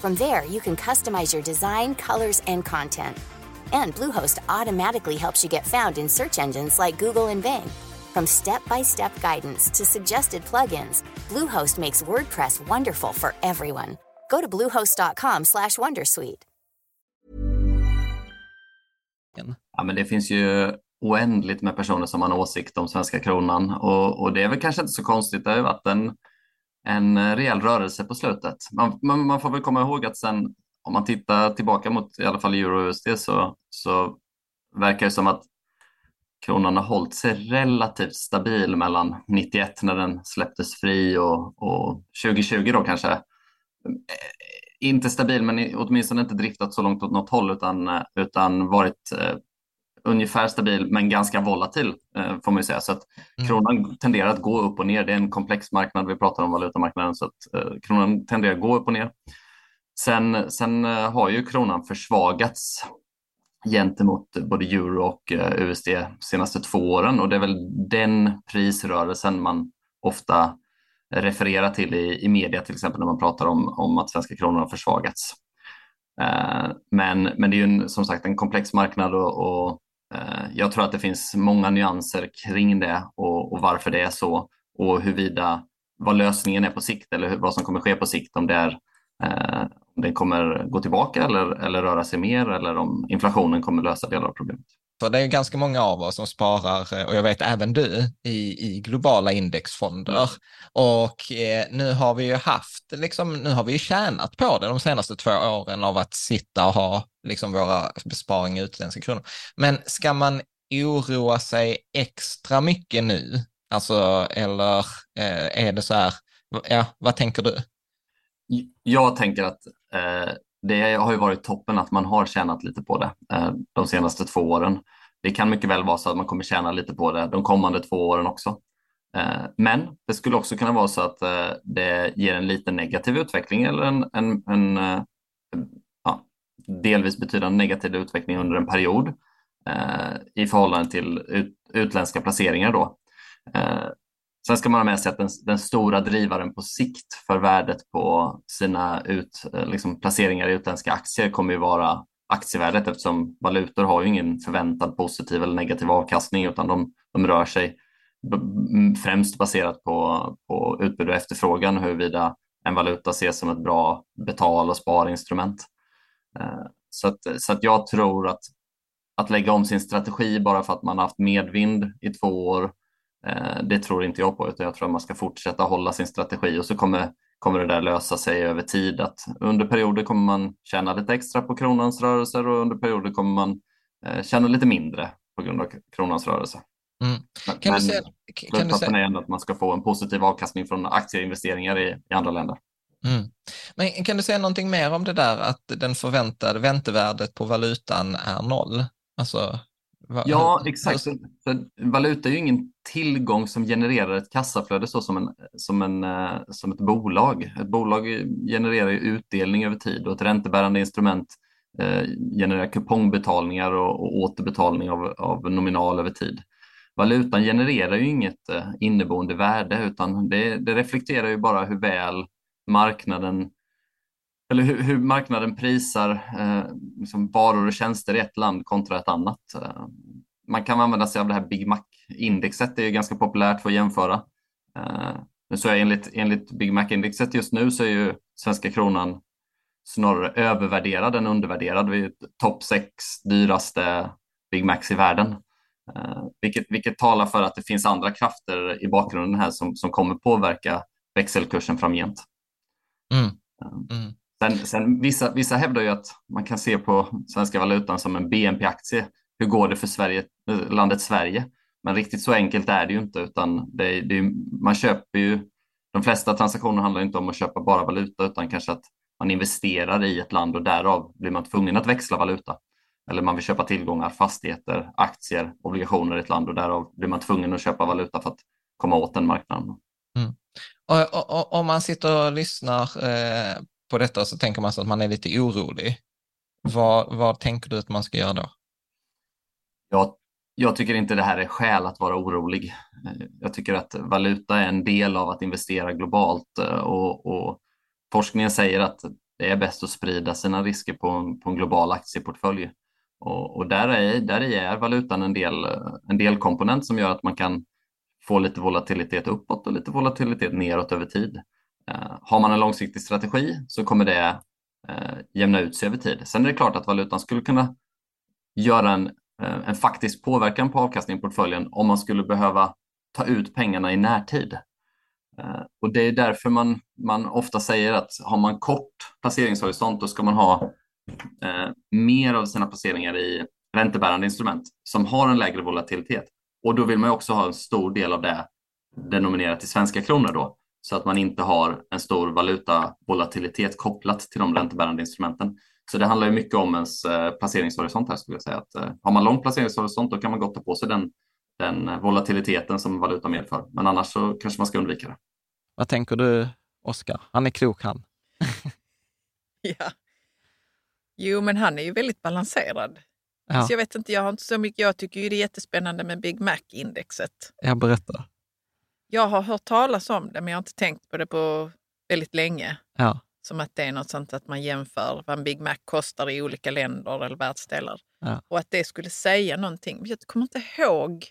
From there, you can customize your design, colors, and content. And Bluehost automatically helps you get found in search engines like Google and Bing. From step-by-step guidance to suggested plugins, Bluehost makes WordPress wonderful for everyone. Go to bluehost.com/wondersuite. Ja, men det finns ju oändligt med personer som har en åsikt om svenska kronan och, och det är väl kanske inte så konstigt. Det har varit en, en eh, rejäl rörelse på slutet. Man, man, man får väl komma ihåg att sen om man tittar tillbaka mot i alla fall euro och USD så, så verkar det som att kronan har hållit sig relativt stabil mellan 91 när den släpptes fri och, och 2020 då kanske. Eh, inte stabil, men åtminstone inte driftat så långt åt något håll utan, eh, utan varit eh, ungefär stabil men ganska volatil eh, får man ju säga. Så att kronan tenderar att gå upp och ner. Det är en komplex marknad. Vi pratar om valutamarknaden så att eh, kronan tenderar att gå upp och ner. Sen, sen eh, har ju kronan försvagats gentemot både euro och USD de senaste två åren och det är väl den prisrörelsen man ofta refererar till i, i media till exempel när man pratar om, om att svenska kronan har försvagats. Men, men det är ju en, som sagt en komplex marknad och, och Eh, jag tror att det finns många nyanser kring det och, och varför det är så och huruvida vad lösningen är på sikt eller vad som kommer ske på sikt, om det är eh, om den kommer gå tillbaka eller, eller röra sig mer eller om inflationen kommer lösa delar av problemet. För det är ganska många av oss som sparar, och jag vet även du, i, i globala indexfonder. Mm. Och eh, nu har vi ju haft, liksom, nu har vi ju tjänat på det de senaste två åren av att sitta och ha liksom, våra besparingar i utländska kronor. Men ska man oroa sig extra mycket nu? Alltså, eller eh, är det så här, ja, vad tänker du? Jag tänker att eh, det har ju varit toppen att man har tjänat lite på det eh, de senaste två åren. Det kan mycket väl vara så att man kommer tjäna lite på det de kommande två åren också. Eh, men det skulle också kunna vara så att eh, det ger en liten negativ utveckling eller en, en, en, eh, ja, delvis betydande negativ utveckling under en period eh, i förhållande till ut, utländska placeringar. Då. Eh, Sen ska man ha med sig att den, den, stora drivaren på sikt för värdet på sina ut, eh, liksom placeringar i utländska aktier kommer ju vara aktievärdet eftersom valutor har ju ingen förväntad positiv eller negativ avkastning utan de, de rör sig främst baserat på, på utbud och efterfrågan huruvida en valuta ses som ett bra betal och sparinstrument. Eh, så att, så att jag tror att att lägga om sin strategi bara för att man har haft medvind i två år det tror inte jag på, utan jag tror att man ska fortsätta hålla sin strategi och så kommer, kommer det där lösa sig över tid. Att under perioder kommer man tjäna lite extra på kronans rörelser och under perioder kommer man eh, tjäna lite mindre på grund av kronans rörelse. Mm. Kan Men, du säga, kan du säga... är ändå att man ska få en positiv avkastning från aktieinvesteringar i, i andra länder. Mm. Men kan du säga någonting mer om det där att den förväntade väntevärdet på valutan är noll? Alltså, Ja, exakt. Så, så valuta är ju ingen tillgång som genererar ett kassaflöde så som, en, som, en, eh, som ett bolag. Ett bolag genererar ju utdelning över tid och ett räntebärande instrument eh, genererar kupongbetalningar och, och återbetalning av, av nominal över tid. Valutan genererar ju inget eh, inneboende värde utan det, det reflekterar ju bara hur väl marknaden eller hur, hur marknaden prisar eh, liksom varor och tjänster i ett land kontra ett annat. Eh, man kan använda sig av det här Big Mac-indexet, det är ju ganska populärt för att jämföra. Eh, men så är enligt, enligt Big Mac-indexet just nu så är ju svenska kronan snarare övervärderad än undervärderad. Vi är topp sex dyraste Big Macs i världen. Eh, vilket, vilket talar för att det finns andra krafter i bakgrunden här som, som kommer påverka växelkursen framgent. Mm. Mm. Sen, sen vissa, vissa hävdar ju att man kan se på svenska valutan som en BNP-aktie. Hur går det för Sverige, eh, landet Sverige? Men riktigt så enkelt är det ju inte, utan det, det, man köper ju, de flesta transaktioner handlar inte om att köpa bara valuta, utan kanske att man investerar i ett land och därav blir man tvungen att växla valuta. Eller man vill köpa tillgångar, fastigheter, aktier, obligationer i ett land och därav blir man tvungen att köpa valuta för att komma åt den marknaden. Mm. Och, och, och, om man sitter och lyssnar eh, på detta så tänker man sig att man är lite orolig. Vad, vad tänker du att man ska göra då? Jag, jag tycker inte det här är skäl att vara orolig. Jag tycker att valuta är en del av att investera globalt eh, och, och forskningen säger att det är bäst att sprida sina risker på en, på en global aktieportfölj. Och, och där, är, där är valutan en del, en del komponent som gör att man kan få lite volatilitet uppåt och lite volatilitet neråt över tid. Eh, har man en långsiktig strategi så kommer det eh, jämna ut sig över tid. Sen är det klart att valutan skulle kunna göra en, eh, en faktisk påverkan på avkastningen i portföljen om man skulle behöva ta ut pengarna i närtid. Och Det är därför man, man ofta säger att har man kort placeringshorisont då ska man ha eh, mer av sina placeringar i räntebärande instrument som har en lägre volatilitet. Och då vill man också ha en stor del av det denominerat i svenska kronor då så att man inte har en stor valutavolatilitet kopplat till de räntebärande instrumenten. Så det handlar ju mycket om ens eh, placeringshorisont här skulle jag säga. Att, eh, har man lång placeringshorisont då kan man gott ta på sig den, den volatiliteten som valuta medför. Men annars så kanske man ska undvika det. Vad tänker du, Oskar? Han är klok han. ja. Jo, men han är ju väldigt balanserad. Ja. Så jag vet inte, jag har inte så mycket. Jag tycker ju det är jättespännande med Big Mac-indexet. Jag berättar. Jag har hört talas om det, men jag har inte tänkt på det på väldigt länge. Ja. som att det är något sånt att man jämför vad en Big Mac kostar i olika länder eller världsdelar. Ja. Och att det skulle säga någonting. Jag kommer inte ihåg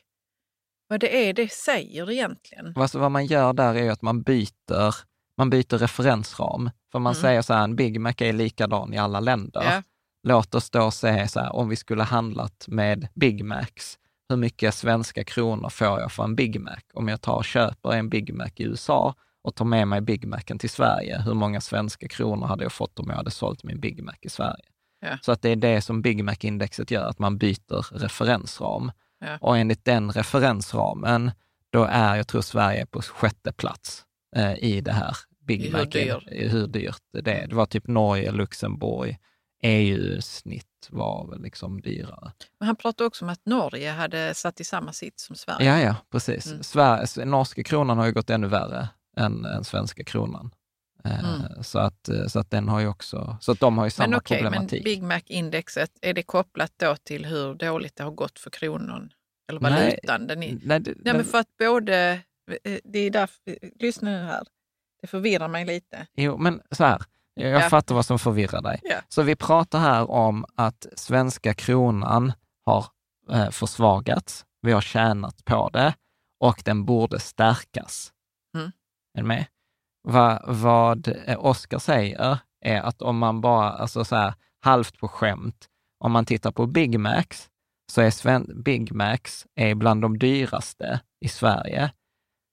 vad det är det säger egentligen. Alltså vad man gör där är att man byter, man byter referensram. För man Mm. säger så här, en Big Mac är likadan i alla länder. Ja. Låt oss då säga så här, om vi skulle handlat med Big Macs, hur mycket svenska kronor får jag för en Big Mac? Om jag tar och köper en Big Mac i USA och tar med mig Big Macen till Sverige, hur många svenska kronor hade jag fått om jag hade sålt min Big Mac i Sverige? Ja. Så att det är det som Big Mac-indexet gör, att man byter referensram. Ja. Och enligt den referensramen, då är, jag tror Sverige på sjätte plats eh, i det här Big Mac. hur dyr. i hur dyrt det är. Det var typ Norge, Luxemburg, EU-snitt var väl liksom dyrare. Men han pratade också om att Norge hade satt i samma sitt som Sverige. Ja, ja, precis. Mm. Sverige, norska kronan har ju gått ännu värre än, än svenska kronan. Eh, Mm. Så, att, eh, så att den har ju också, så att de har ju samma Men men problematik. Big Mac-indexet, är det kopplat då till hur dåligt det har gått för kronan? Eller Nej, valutan? Den är, Nej, det, Nej, men för att både... eh, Det är därför, lyssna nu här. Det förvirrar mig lite. Jo, men så här, jag Ja. fattar vad som förvirrar dig. Ja. Så vi pratar här om att svenska kronan har eh, försvagats, vi har tjänat på det och den borde stärkas. Mm. Är du med? Va, vad eh, Oskar säger är att om man bara, alltså så här, halvt på skämt, om man tittar på Big Macs, så är Sven, Big Macs är bland de dyraste i Sverige.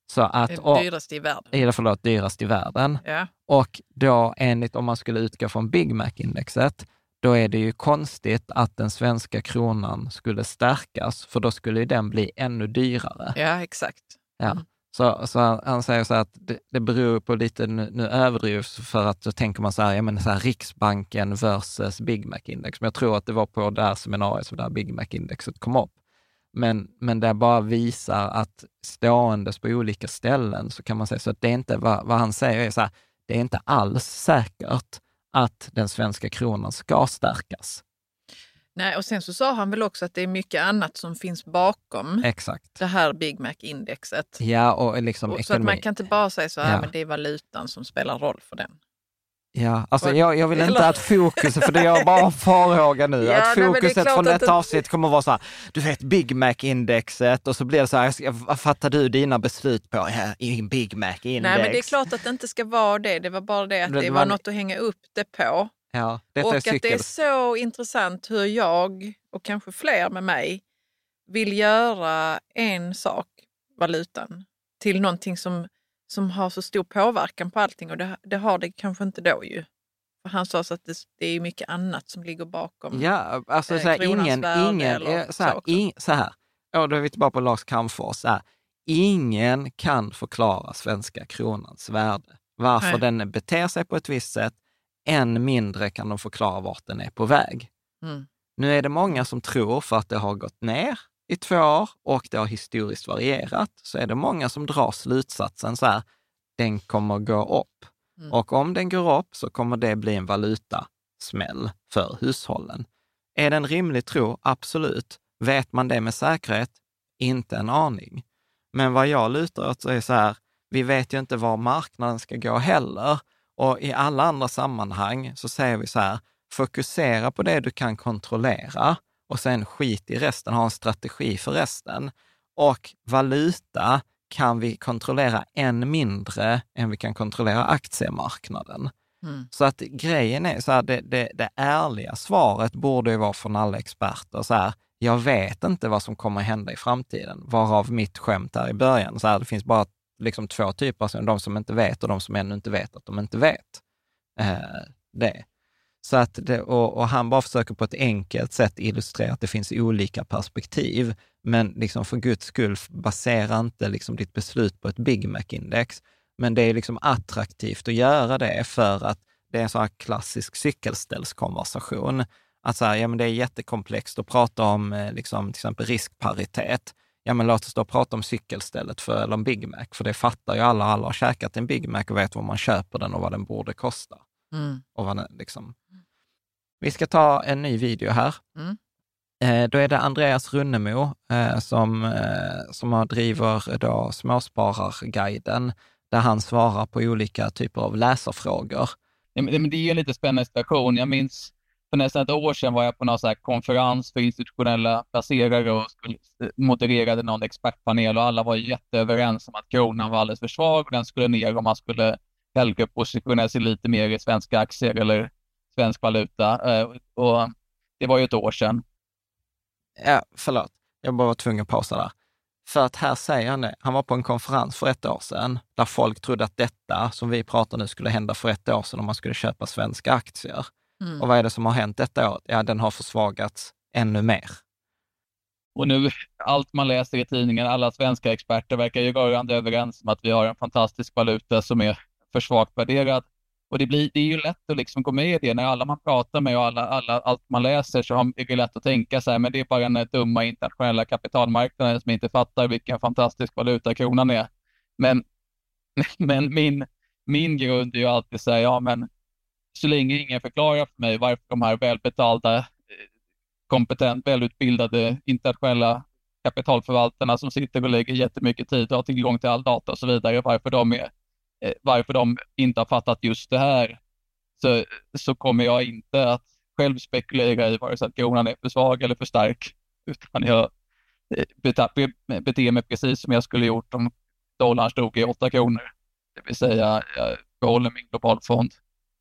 Så att, och, dyraste i världen. eller förlåt, dyrast i världen. Ja. Och då enligt, om man skulle utgå från Big Mac-indexet, då är det ju konstigt att den svenska kronan skulle stärkas, för då skulle ju den bli ännu dyrare. ja, exakt. Ja. Mm. Så, så han, säger så att det, det beror på lite, nu, nu överdrivs för att då tänker man så här, ja men så här Riksbanken versus Big Mac-index. Men jag tror att det var på det här seminariet som det här Big Mac-indexet kom upp. Men, men det bara visar att ståendes på olika ställen så kan man säga så att det är inte, vad, vad han säger är så här, det är inte alls säkert att den svenska kronan ska stärkas. Nej, och sen så sa han väl också att det är mycket annat som finns bakom Exakt. det här Big Mac-indexet. Ja, och liksom Och så att man kan inte bara säga så här, Ja. men det är valutan som spelar roll för den. Ja, alltså jag, jag vill inte att fokus, för det jag bara en farhåga nu, Ja, att nej, men det fokuset från detta det- avsnitt kommer att vara så här, du vet Big Mac-indexet och så blir det så här, vad fattar du dina beslut på ja, i Big Mac-index? Nej, men det är klart att det inte ska vara det. Det var bara det att det man- var något att hänga upp det på. Ja, och att det är så intressant hur jag, och kanske fler med mig, vill göra en sak, valutan, till någonting som, som har så stor påverkan på allting. Och det, det har det kanske inte då ju. För han sa så att det, det är mycket annat som ligger bakom. Ja, alltså eh, så här, ingen, ingen, eller eh, så här, in, så här, ja, då är vi tillbaka på Lars Calmfors, så här, ingen kan förklara svenska kronans värde. Varför Nej. den beter sig på ett visst sätt, än mindre kan de förklara vart den är på väg. Mm. Nu är det många som tror, för att det har gått ner i två år och det har historiskt varierat, så är det många som drar slutsatsen så här, den kommer gå upp. Mm. Och om den går upp så kommer det bli en valutasmäll för hushållen. Är det en rimlig tro? Absolut. Vet man det med säkerhet? Inte en aning. Men vad jag lutar åt är så här, vi vet ju inte var marknaden ska gå heller. Och i alla andra sammanhang så säger vi så här, fokusera på det du kan kontrollera och sen skit i resten, ha en strategi för resten. Och valuta kan vi kontrollera än mindre än vi kan kontrollera aktiemarknaden. Mm. Så att grejen är så här, det, det, det ärliga svaret borde ju vara från alla experter så här, jag vet inte vad som kommer hända i framtiden, varav mitt skämt här i början. Så här, det finns bara liksom två typer, alltså de som inte vet och de som ännu inte vet att de inte vet eh, det. Så att det, och, och han bara försöker på ett enkelt sätt illustrera att det finns olika perspektiv. Men liksom för guds skull, basera inte liksom ditt beslut på ett Big Mac-index. Men det är liksom attraktivt att göra det för att det är en sån här klassisk cykelställskonversation. Att så här, ja, men det är jättekomplext att prata om eh, liksom, till exempel riskparitet. Ja, men låt oss då prata om cykelstället för, eller en Big Mac, för det fattar ju alla. Alla har käkat en Big Mac och vet var man köper den och vad den borde kosta. Mm. Och vad liksom. Vi ska ta en ny video här. Mm. Eh, då är det Andreas Runnemo eh, som, eh, som har, driver då Småspararguiden, där han svarar på olika typer av läsarfrågor. men det är en lite spännande situation. Jag minns för nästan ett år sedan var jag på någon så konferens för institutionella placerare och skulle, modererade någon expertpanel och alla var jätteöverens om att kronan var alldeles för svag och den skulle ner om man skulle hellre positionera sig lite mer i svenska aktier eller svensk valuta. Eh, och det var ju ett år sedan. Ja, förlåt. Jag bara var tvungen att pausa där. För att här säger han det, han var på en konferens för ett år sedan, där folk trodde att detta som vi pratar nu skulle hända för ett år sedan om man skulle köpa svenska aktier. Mm. Och vad är det som har hänt detta år? Ja, den har försvagats ännu mer. Och nu, allt man läser i tidningen, alla svenska experter verkar ju rörande överens om att vi har en fantastisk valuta som är för svagt värderad. Och det, blir, det är ju lätt att liksom gå med i det. När alla man pratar med och alla, alla, allt man läser så är det lätt att tänka så här, men det är bara den dumma internationella kapitalmarknaden som inte fattar vilken fantastisk valuta kronan är. Men, men min, min grund är ju alltid så här, ja men så länge ingen förklarar för mig varför de här välbetalda, eh, kompetent, välutbildade internationella kapitalförvaltarna som sitter och lägger jättemycket tid och har tillgång till all data och så vidare, varför de, är, varför de inte har fattat just det här, så, så kommer jag inte att själv spekulera i vare sig att kronan är för svag eller för stark, utan jag eh, beter mig precis som jag skulle gjort om dollarn stod i 8 kronor. Det vill säga, jag behåller min globalfond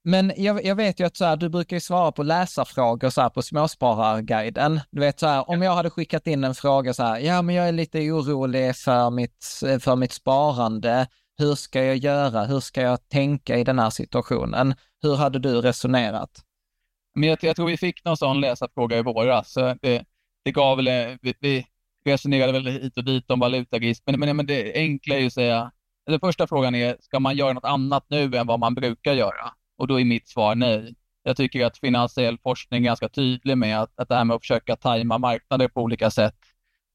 men jag, jag, vet ju att så här, du brukar ju svara på läsarfrågor så här på Småspararguiden. Du vet så här, om jag hade skickat in en fråga så här, ja men jag är lite orolig för mitt, för mitt sparande. Hur ska jag göra? Hur ska jag tänka i den här situationen? Hur hade du resonerat? Men jag, jag tror vi fick någon sån läsarfråga i våras. Det, det gav väl, vi, vi resonerade väl hit och dit om valutarisk, men, men, men det enkla är ju att säga, den första frågan är, ska man göra något annat nu än vad man brukar göra? Och då är mitt svar nej. Jag tycker att finansiell forskning är ganska tydlig med att, att det här med att försöka tajma marknader på olika sätt,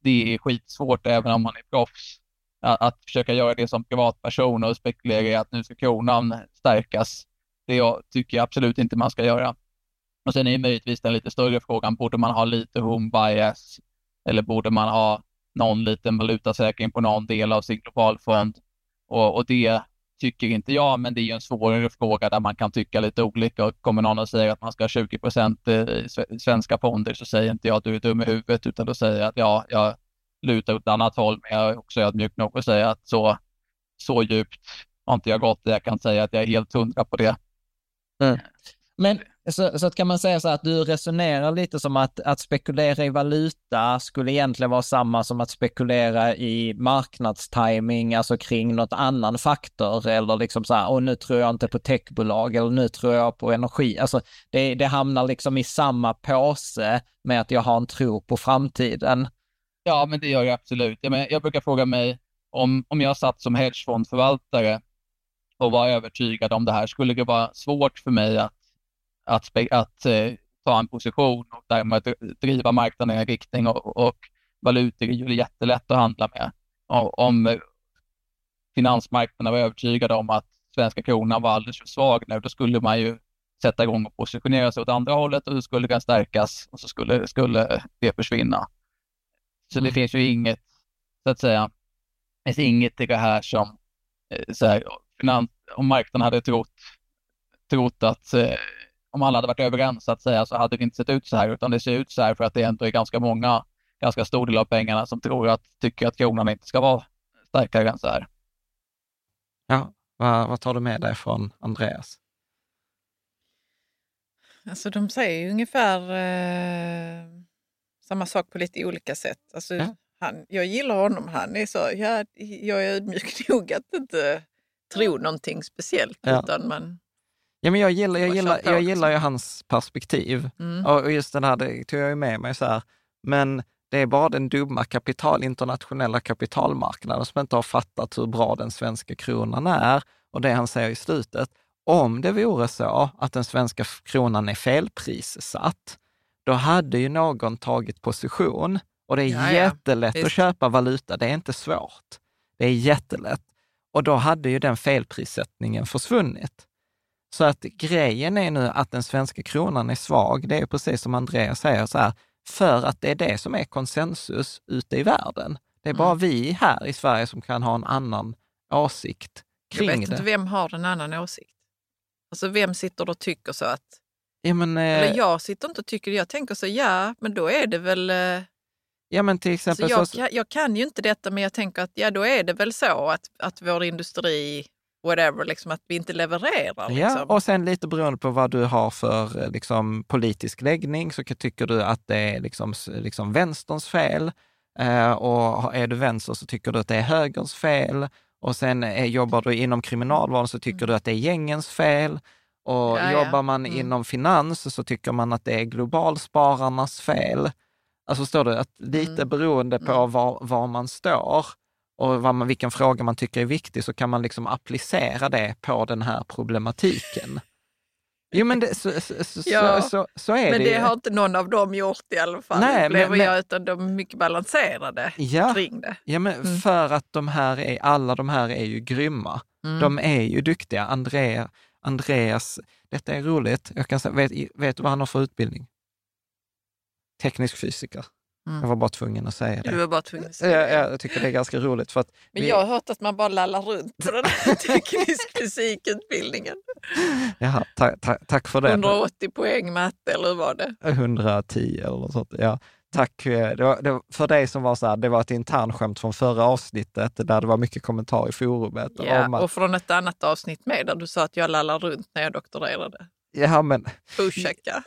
det är skitsvårt även om man är proffs. Att, att försöka göra det som privatperson och spekulera i att nu ska kronan stärkas, det jag tycker jag absolut inte man ska göra. Och sen är möjligtvis den lite större frågan, borde man ha lite home bias eller borde man ha någon liten valutasäkring på någon del av sin globalfond? Och, och det tycker inte jag, men det är ju en svårare fråga där man kan tycka lite olika. Och kommer någon och säger att man ska ha 20 procent i svenska fonder så säger inte jag att du är dum i huvudet, utan då säger jag att ja, jag lutar åt ett annat håll, men jag är också ödmjuk nog att säga att så, så djupt har inte jag gått. Jag kan säga att jag är helt hundra på det. Mm. Men så, så kan man säga så att du resonerar lite som att, att spekulera i valuta skulle egentligen vara samma som att spekulera i marknadstiming, alltså kring något annan faktor eller liksom så här, och nu tror jag inte på techbolag eller nu tror jag på energi. Alltså det, det hamnar liksom i samma påse med att jag har en tro på framtiden. Ja, men det gör jag absolut. Jag, men, jag brukar fråga mig om, om jag satt som hedgefondförvaltare och var övertygad om det här, skulle det vara svårt för mig att att, att eh, ta en position och därmed driva marknaden i en riktning och, och valutor är ju jättelätt att handla med. Och, om finansmarknaden var övertygade om att svenska kronan var alldeles för svag nu, då skulle man ju sätta igång och positionera sig åt andra hållet och då skulle den stärkas och så skulle, skulle det försvinna. Så det finns ju inget, så att säga, det finns inget i det här som, eh, så här, finans, om marknaden hade trott, trott att eh, om alla hade varit överens så att säga så hade det inte sett ut så här, utan det ser ut så här för att det ändå är ganska många, ganska stor del av pengarna som tror att, tycker att kronan inte ska vara starkare än så här. Ja, vad, vad tar du med dig från Andreas? Alltså de säger ju ungefär eh, samma sak på lite olika sätt. Alltså, ja. han, jag gillar honom, han är så, ja, jag är ödmjuk nog att inte tro någonting speciellt. Ja. Utan man, Ja, men jag gillar, jag gillar, jag gillar ju hans perspektiv. Mm. Och just den här, det tog jag ju med mig så här. Men det är bara den dumma kapital, internationella kapitalmarknaden som inte har fattat hur bra den svenska kronan är. Och det han säger i slutet, om det vore så att den svenska kronan är felprissatt, då hade ju någon tagit position. Och det är ja, jättelätt ja. att köpa valuta, det är inte svårt. Det är jättelätt. Och då hade ju den felprissättningen försvunnit. Så att grejen är nu att den svenska kronan är svag. Det är precis som Andreas säger, så här, för att det är det som är konsensus ute i världen. Det är bara mm. vi här i Sverige som kan ha en annan åsikt kring det. Jag vet inte vem har en annan åsikt. Alltså vem sitter och tycker så att... Ja, men, eh, Eller jag sitter inte och tycker. Jag tänker så, ja, men då är det väl... eh, ja, men till exempel... Alltså jag, så, jag kan ju inte detta, men jag tänker att ja, då är det väl så att, att vår industri, whatever, liksom, att vi inte levererar. Ja, Liksom. och sen lite beroende på vad du har för eh, liksom, politisk läggning så tycker du att det är liksom, liksom vänsterns fel. Eh, och är du vänster så tycker du att det är högerns fel. Och sen är, jobbar du inom kriminalvården så tycker du att det är gängens fel. Och Ja, ja. jobbar man Mm. inom finans så tycker man att det är globalspararnas fel. Alltså förstår du, att lite Mm. beroende på var, var man står och vad man, vilken fråga man tycker är viktig så kan man liksom applicera det på den här problematiken. Jo, men det, så, så, så, Ja, så, så, är men det det ju. har inte någon av dem gjort i alla fall, Nej, upplever men- men- jag, utan de är mycket balanserade Ja. kring det. Ja, men Mm. för att de här är, alla de här är ju grymma. Mm. De är ju duktiga. Andrea, Andreas, detta är roligt. Jag kan säga, vet, vet du vad han har för utbildning? Teknisk fysiker. Mm. Jag var bara tvungen att säga Du det. var bara tvungen att Jag, säga det. jag tycker det är ganska roligt för att Men vi- jag har hört att man bara lallar runt på den här teknisk fysikutbildningen. Jaha, ta, ta, tack för det. 180 poäng matte, eller hur var det? 110 eller något sånt. Ja, tack. eh, Det var, det var, för dig som var så här, det var ett internskämt från förra avsnittet där det var mycket kommentarer i forumet. Ja, att, och från ett annat avsnitt med där du sa att jag lallar runt när jag doktorerade. ja, men, Ursäkta.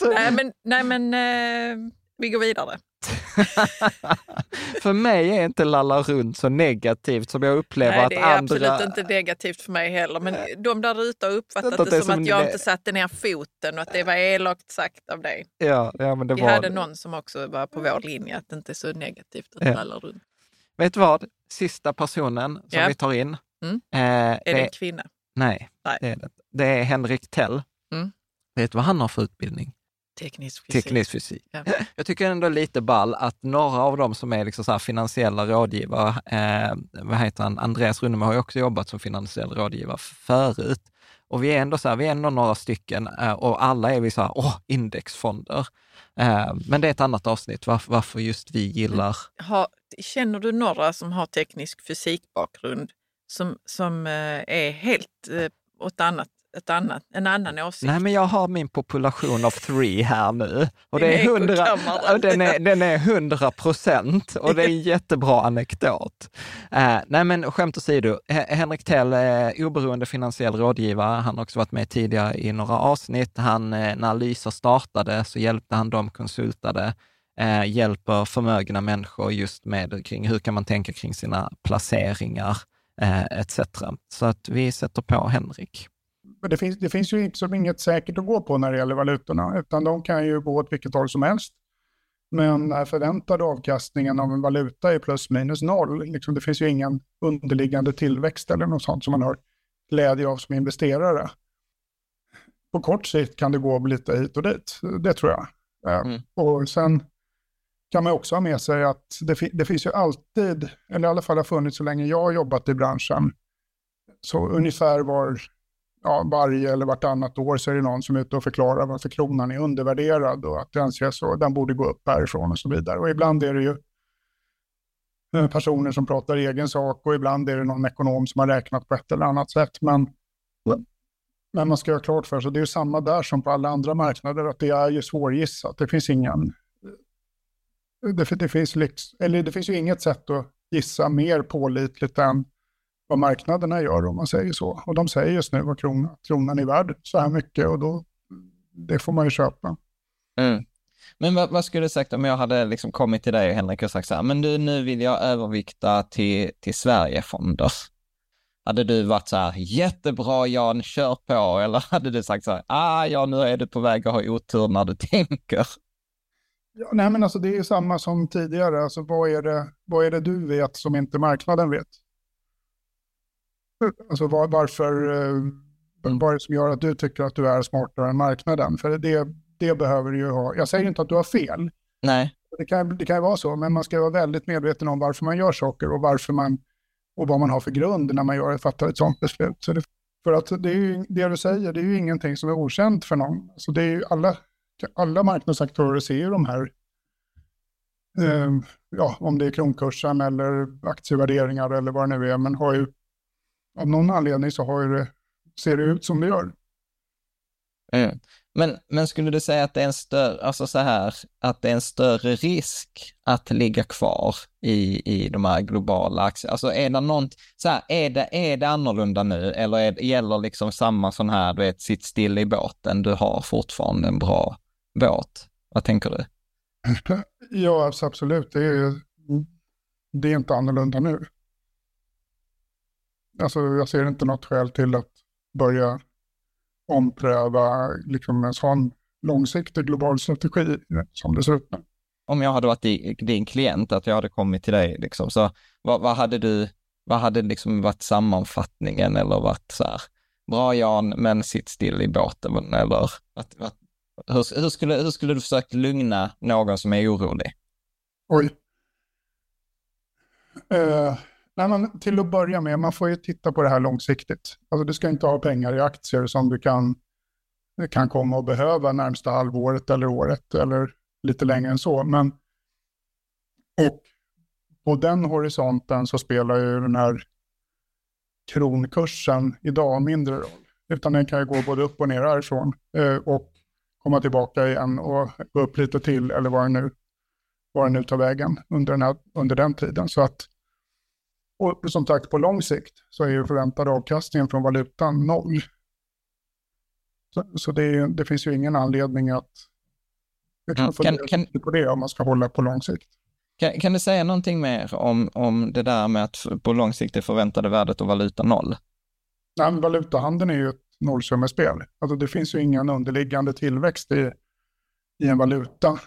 nej men, nej, men eh, vi går vidare. för mig är inte lalla runt så negativt som jag upplever Nej, att det är andra... absolut inte negativt för mig heller. Men de där ute har uppfattat Att det det som som att jag det- inte satte ner foten och att det var elakt sagt av dig. Ja, ja, men det Vi var hade det. någon som också var på vår linje, att det inte är så negativt att Ja. lalla runt. Vet du vad? Sista personen som Ja. vi tar in. Mm. Eh, Är det det, en kvinna? nej, Nej. det är det. Det är Henrik Tell. Mm. Vet du vad han har för utbildning? Teknisk fysik. Teknisk fysik. Ja. Jag tycker ändå lite ball att några av dem som är liksom så finansiella rådgivare, eh, vad heter han, Andreas Runnemo har ju också jobbat som finansiell rådgivare förut. Och vi är ändå så här, vi är ändå några stycken eh, och alla är vi så här, åh, indexfonder. Eh, men det är ett annat avsnitt, varför, varför just vi gillar Har, känner du några som har teknisk fysikbakgrund som, som eh, är helt eh, åt annat, ett annat, en annan åsikt? Nej, men jag har min population of three här nu. Och det är 100, ekokammare. och den, är, den är 100 procent och det är en jättebra anekdot. Eh, nej, men skämt åsido, Henrik Tell är oberoende finansiell rådgivare. Han har också varit med tidigare i några avsnitt. Han, eh, när Lysa startade så hjälpte han dem, konsultade, eh, hjälper förmögna människor just med kring hur kan man tänka kring sina placeringar eh, etc. Så att vi sätter på Henrik. Men det finns, det finns ju inte som inget säkert att gå på när det gäller valutorna, utan de kan ju gå åt vilket håll som helst. Men den förväntade avkastningen av en valuta är plus minus noll. Liksom, det finns ju ingen underliggande tillväxt eller något sånt som man har glädje av som investerare. På kort sikt kan det gå lite hit och dit, det tror jag. Eh, Mm. Och sen kan man också ha med sig att det, det finns ju alltid, eller i alla fall har funnits så länge jag har jobbat i branschen, så ungefär var ja, varje eller vartannat år så är det någon som är ute och förklarar varför kronan är undervärderad och att den, så, den borde gå upp härifrån och så vidare. Och ibland är det ju eh, personer som pratar egen sak och ibland är det någon ekonom som har räknat på ett eller annat sätt. Men, men man ska ha klart för sig, det är ju samma där som på alla andra marknader, att det är ju svårgissat. Det finns ingen... Det, det, finns liksom, eller det finns ju inget sätt att gissa mer pålitligt än vad marknaderna gör om man säger så. Och de säger just nu vad kronan, kronan är värd så här mycket och då, det får man ju köpa. Mm. Men vad, vad skulle du sagt om jag hade liksom kommit till dig Henrik och sagt så här, men du nu vill jag övervikta till, till Sverigefonder. Hade du varit så här, jättebra Jan, kör på, eller hade du sagt så här, ah ja nu är du på väg att ha otur när du tänker. Ja, nej men alltså det är ju samma som tidigare, alltså vad är det, vad är det du vet som inte marknaden vet? Alltså var, varför, eh, vad är det som gör att du tycker att du är smartare än marknaden? För det, det behöver du ju ha. Jag säger inte att du har fel, Nej. det kan, det kan ju vara så, men man ska vara väldigt medveten om varför man gör saker och varför man och vad man har för grund när man gör, fattar ett sådant beslut. Så det, för att det, är ju, det du säger, det är ju ingenting som är okänt för någon. Så det är ju alla, alla marknadsaktörer ser ju de här, eh, ja, om det är kronkursen eller aktievärderingar eller vad det nu är, men har ju av någon anledning så har det, ser det ut som det gör. Mm. Men, men skulle du säga att det är en större, alltså så här, att det är en större risk att ligga kvar i, i de här globala aktierna? Alltså är det något, så här, är det, är det annorlunda nu eller är, gäller liksom samma sån här, du vet, sitt still i båten, du har fortfarande en bra båt? Vad tänker du? Ja, absolut. Det är, det är inte annorlunda nu. Alltså jag ser inte något skäl till att börja ompröva liksom en sån långsiktig global strategi som det ser ut nu. Om jag hade varit din klient, att jag hade kommit till dig, liksom, så vad, vad hade du, vad hade liksom varit sammanfattningen eller varit så här, bra Jan, men sitt still i båten eller att, att, hur, hur, skulle, hur skulle du försöka lugna någon som är orolig? Oj. Uh, nej, men till att börja med, man får ju titta på det här långsiktigt. Alltså du ska inte ha pengar i aktier som du kan, kan komma att behöva närmsta halvåret eller året eller lite längre än så. Men, och på den horisonten så spelar ju den här kronkursen idag mindre roll. Utan den kan ju gå både upp och ner härifrån eh, och komma tillbaka igen och gå upp lite till eller vad det nu, vad det nu tar vägen under den, här, under den tiden. Så att och som sagt, på lång sikt så är ju förväntad avkastningen från valutan noll. Så, så det, det, finns ju ingen anledning att liksom, kan, kan, på det om man ska hålla på lång sikt. Kan, kan, du säga någonting mer om, om det där med att på lång sikt är förväntade värdet av valuta noll? Nej, men valutahandeln är ju ett nollsummespel. Alltså det finns ju ingen underliggande tillväxt i, i en valuta.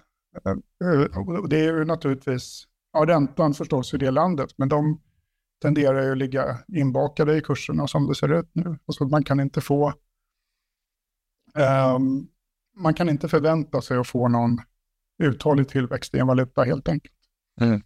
Eh, eh, det är ju naturligtvis, ja räntan förstås i det landet, men de tenderar ju att ligga inbakade i kurserna som det ser ut nu. Alltså man kan inte få, um, man kan inte förvänta sig att få någon uthållig tillväxt i en valuta helt enkelt. Mm.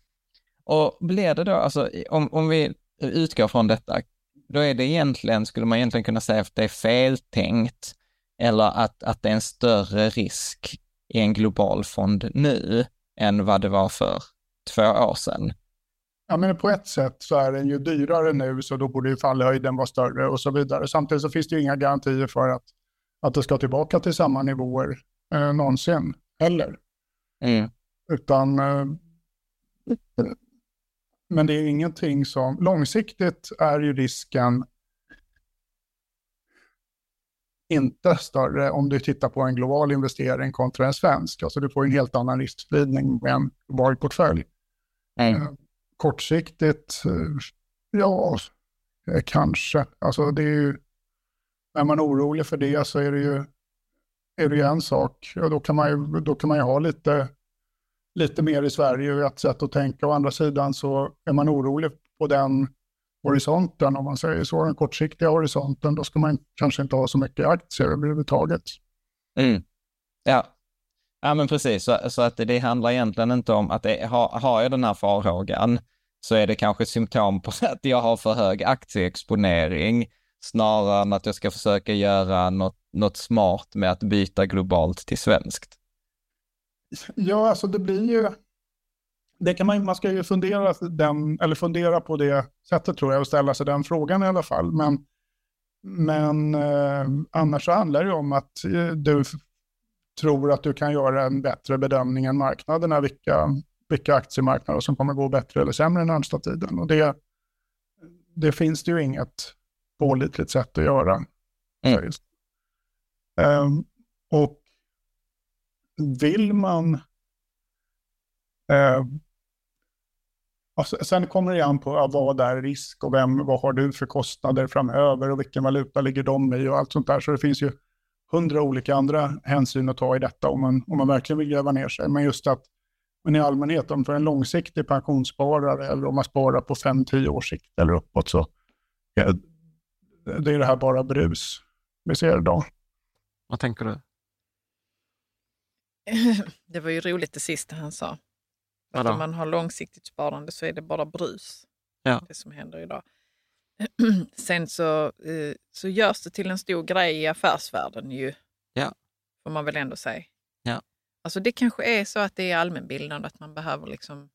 Och blir det då, alltså om, om vi utgår från detta, då är det egentligen, skulle man egentligen kunna säga att det är feltänkt eller att, att det är en större risk i en global fond nu än vad det var för två år sedan. Ja, men på ett sätt så är den ju dyrare nu, så då borde ju fallhöjden vara större och så vidare. Samtidigt så finns det ju inga garantier för att, att det ska tillbaka till samma nivåer eh, någonsin heller. Mm. Utan, eh, men det är ingenting som, långsiktigt är ju risken inte större om du tittar på en global investering kontra en svensk. Alltså du får en helt annan riskspridning med en global portfölj. Mm kortsiktigt, eh, ja, eh, kanske. Alltså det är ju, när man orolig för det så är det ju, är det ju en sak. Och då kan man ju, då kan man ju ha lite, lite mer i Sverige och ett sätt att tänka. Å andra sidan så är man orolig på den horisonten, om man säger så, den kortsiktiga horisonten, då ska man kanske inte ha så mycket aktier överhuvudtaget. Mm. Ja, Ja, men precis. Så, så, att det handlar egentligen inte om att det, har, har jag den här farhågan så är det kanske symptom på att jag har för hög aktieexponering snarare än att jag ska försöka göra något, något smart med att byta globalt till svenskt. Ja, alltså det blir ju... Det kan man, man ska ju fundera, den, eller fundera på det sättet tror jag och ställa sig den frågan i alla fall. Men, men eh, annars så handlar det om att eh, du tror att du kan göra en bättre bedömning än marknaderna, vilka, vilka aktiemarknader som kommer gå bättre eller sämre den närmsta tiden. Och det, det finns det ju inget pålitligt sätt att göra. Mm. Um, och vill man... Uh, alltså, sen kommer det an på ja, vad är risk och vem, vad har du för kostnader framöver och vilken valuta ligger de i och allt sånt där. Så det finns ju hundra olika andra hänsyn att ta i detta om man, om man verkligen vill gräva ner sig. Men just att men i allmänhet, om för en långsiktig pensionssparare eller om man sparar på 5-10 års sikt eller uppåt så ja, det är det här bara brus vi ser idag. Vad tänker du? Det var ju roligt det sista han sa. Att om man har långsiktigt sparande så är det bara brus. Ja. Det som händer idag. Sen så, eh, så görs det till en stor grej i affärsvärlden ju. Ja. Får man väl ändå säga. Ja. Alltså det kanske är så att det är allmänbildande, att man behöver liksom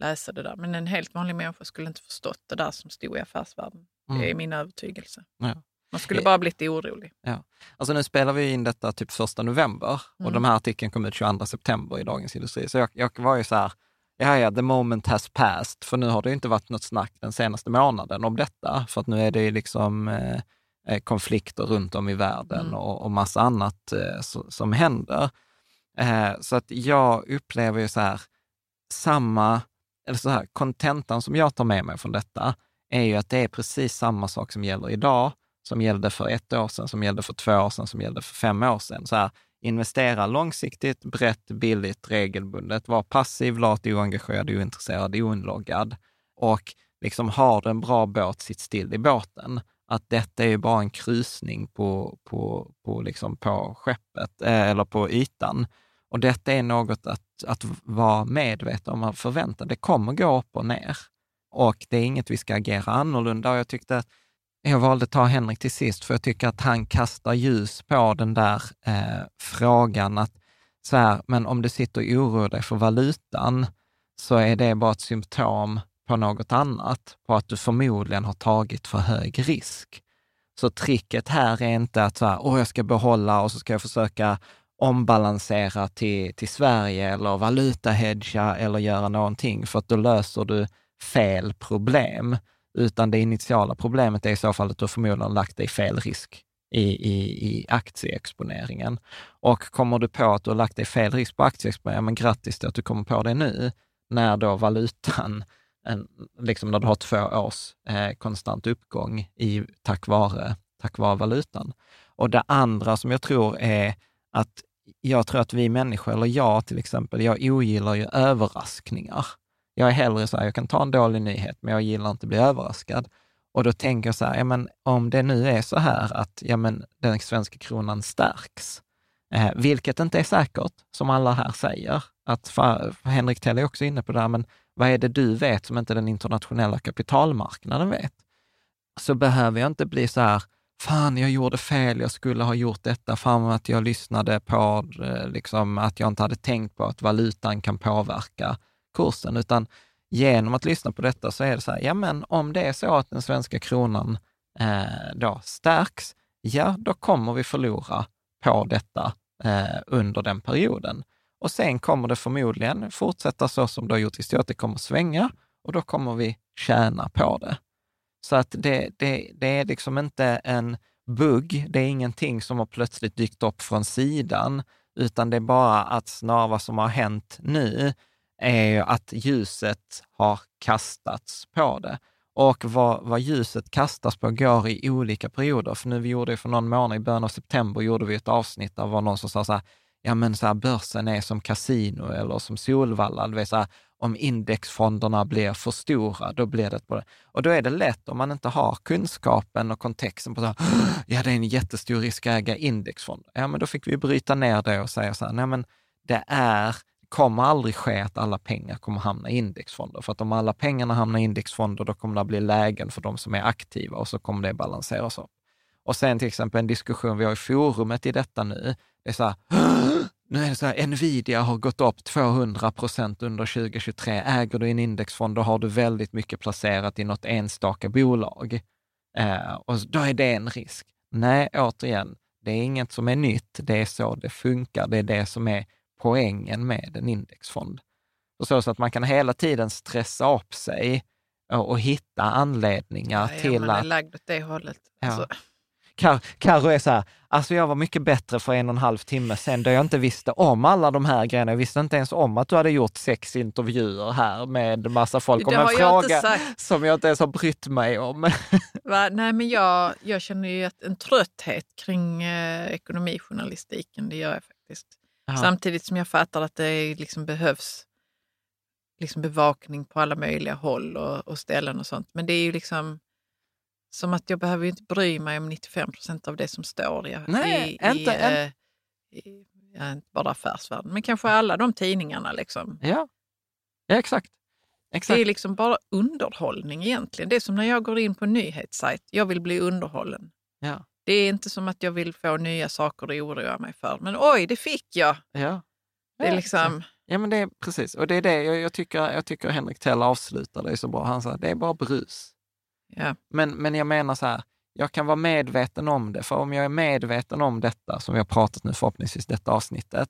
läsa det där. Men en helt vanlig människa skulle inte förstått det där som stod i affärsvärlden. Det är min övertygelse. Ja. Man skulle Eh, bara blivit orolig. Ja. Alltså nu spelar vi in detta typ första november och Mm. de här artikeln kom ut 22 september i Dagens Industri. Så jag, jag var ju så här, ja ja, the moment has passed, för nu har det inte varit något snack den senaste månaden om detta, för att nu är det liksom eh, eh, konflikter runt om i världen Mm. och, och massa annat eh, så, som händer. Eh, så att jag upplever ju så här, samma, eller så här, kontentan som jag tar med mig från detta är ju att det är precis samma sak som gäller idag, som gällde för ett år sedan, som gällde för två år sedan, som gällde för fem år sedan. Så här, investera långsiktigt, brett, billigt, regelbundet. Var passiv, lat, oengagerad, ointresserad, oinloggad. Och liksom har du en bra båt, sitt still i båten. Att detta är ju bara en krusning på, på, på, liksom på skeppet, eh, eller på ytan. Och detta är något att, att vara medveten om att förvänta. Det kommer gå upp och ner. Och det är inget vi ska agera annorlunda. Och jag tyckte att jag valde att ta Henrik till sist, för jag tycker att han kastar ljus på den där eh, frågan att så här, men om du sitter och oroar dig för valutan, så är det bara ett symptom på något annat, på att du förmodligen har tagit för hög risk. Så tricket här är inte att så här, Åh, jag ska behålla och så ska jag försöka ombalansera till, till Sverige eller valutahedga eller göra någonting, för att då löser du fel problem utan det initiala problemet är i så fall att du förmodligen lagt dig fel risk i, i, i aktieexponeringen. Och kommer du på att du har lagt dig fel risk på aktieexponeringen, men grattis till att du kommer på det nu, när då valutan, en, liksom när du har två års eh, konstant uppgång i, tack, vare, tack vare valutan. Och det andra som jag tror är att jag tror att vi människor, eller jag till exempel, jag ogillar ju överraskningar. Jag är hellre så här, jag kan ta en dålig nyhet, men jag gillar inte att bli överraskad. Och då tänker jag så här, ja, men om det nu är så här att ja, men den svenska kronan stärks, eh, vilket inte är säkert, som alla här säger, att för, för Henrik Tell är också inne på det här, men vad är det du vet som inte den internationella kapitalmarknaden vet? Så behöver jag inte bli så här, fan jag gjorde fel, jag skulle ha gjort detta, fan att jag lyssnade på, eh, liksom, att jag inte hade tänkt på att valutan kan påverka kursen, utan genom att lyssna på detta så är det så här, ja men om det är så att den svenska kronan eh, då stärks, ja då kommer vi förlora på detta eh, under den perioden. Och sen kommer det förmodligen fortsätta så som det har gjort historiskt, det kommer svänga och då kommer vi tjäna på det. Så att det, det, det är liksom inte en bugg, det är ingenting som har plötsligt dykt upp från sidan, utan det är bara att snarare vad som har hänt nu är ju att ljuset har kastats på det. Och vad, vad ljuset kastas på går i olika perioder. För nu vi gjorde ju för någon månad, i början av september, gjorde vi ett avsnitt där var någon som sa så här, ja men så här, börsen är som kasino eller som Solvalla, det vill så här, om indexfonderna blir för stora, då blir det på det. Och då är det lätt om man inte har kunskapen och kontexten på så här, ja det är en jättestor risk att äga indexfonder. Ja men då fick vi bryta ner det och säga så här, nej men det är kommer aldrig ske att alla pengar kommer hamna i indexfonder. För att om alla pengarna hamnar i indexfonder, då kommer det bli lägen för de som är aktiva och så kommer det balanseras upp. Och sen till exempel en diskussion vi har i forumet i detta nu, det är så här, nu är det så här, Nvidia har gått upp 200 procent under 2023. Äger du en indexfond, då har du väldigt mycket placerat i något enstaka bolag. Eh, och då är det en risk. Nej, återigen, det är inget som är nytt. Det är så det funkar. Det är det som är poängen med en indexfond. Och så att man kan hela tiden stressa upp sig och, hitta anledningar Ja, till man är att... lagd åt det hållet. Ja. Alltså, Kar- är så här, alltså jag var mycket bättre för en och en halv timme sedan då jag inte visste om alla de här grejerna. Jag visste inte ens om att du hade gjort sex intervjuer här med massa folk om en fråga som jag inte ens har brytt mig om. Va? Nej, men jag, jag känner ju en trötthet kring eh, ekonomijournalistiken. Det gör jag faktiskt. Ja. Samtidigt som jag fattar att det liksom behövs liksom bevakning på alla möjliga håll och, och ställen och sånt. Men det är ju liksom som att jag behöver inte bry mig om 95 procent av det som står i, Nej, i, inte i, eh, i ja, inte bara affärsvärlden, men kanske alla de tidningarna. Liksom. Ja, ja exakt. exakt. Det är liksom bara underhållning egentligen. Det är som när jag går in på en nyhetssajt. Jag vill bli underhållen. Ja. Det är inte som att jag vill få nya saker att oroa mig för. Men oj, det fick jag! Ja. Det är liksom... Ja, men det är precis. Och det är det jag, jag, tycker, jag tycker Henrik Tell avslutar det så bra. Han sa det är bara brus. Ja. Men, men jag menar så här, jag kan vara medveten om det, för om jag är medveten om detta, som vi har pratat nu förhoppningsvis detta avsnittet,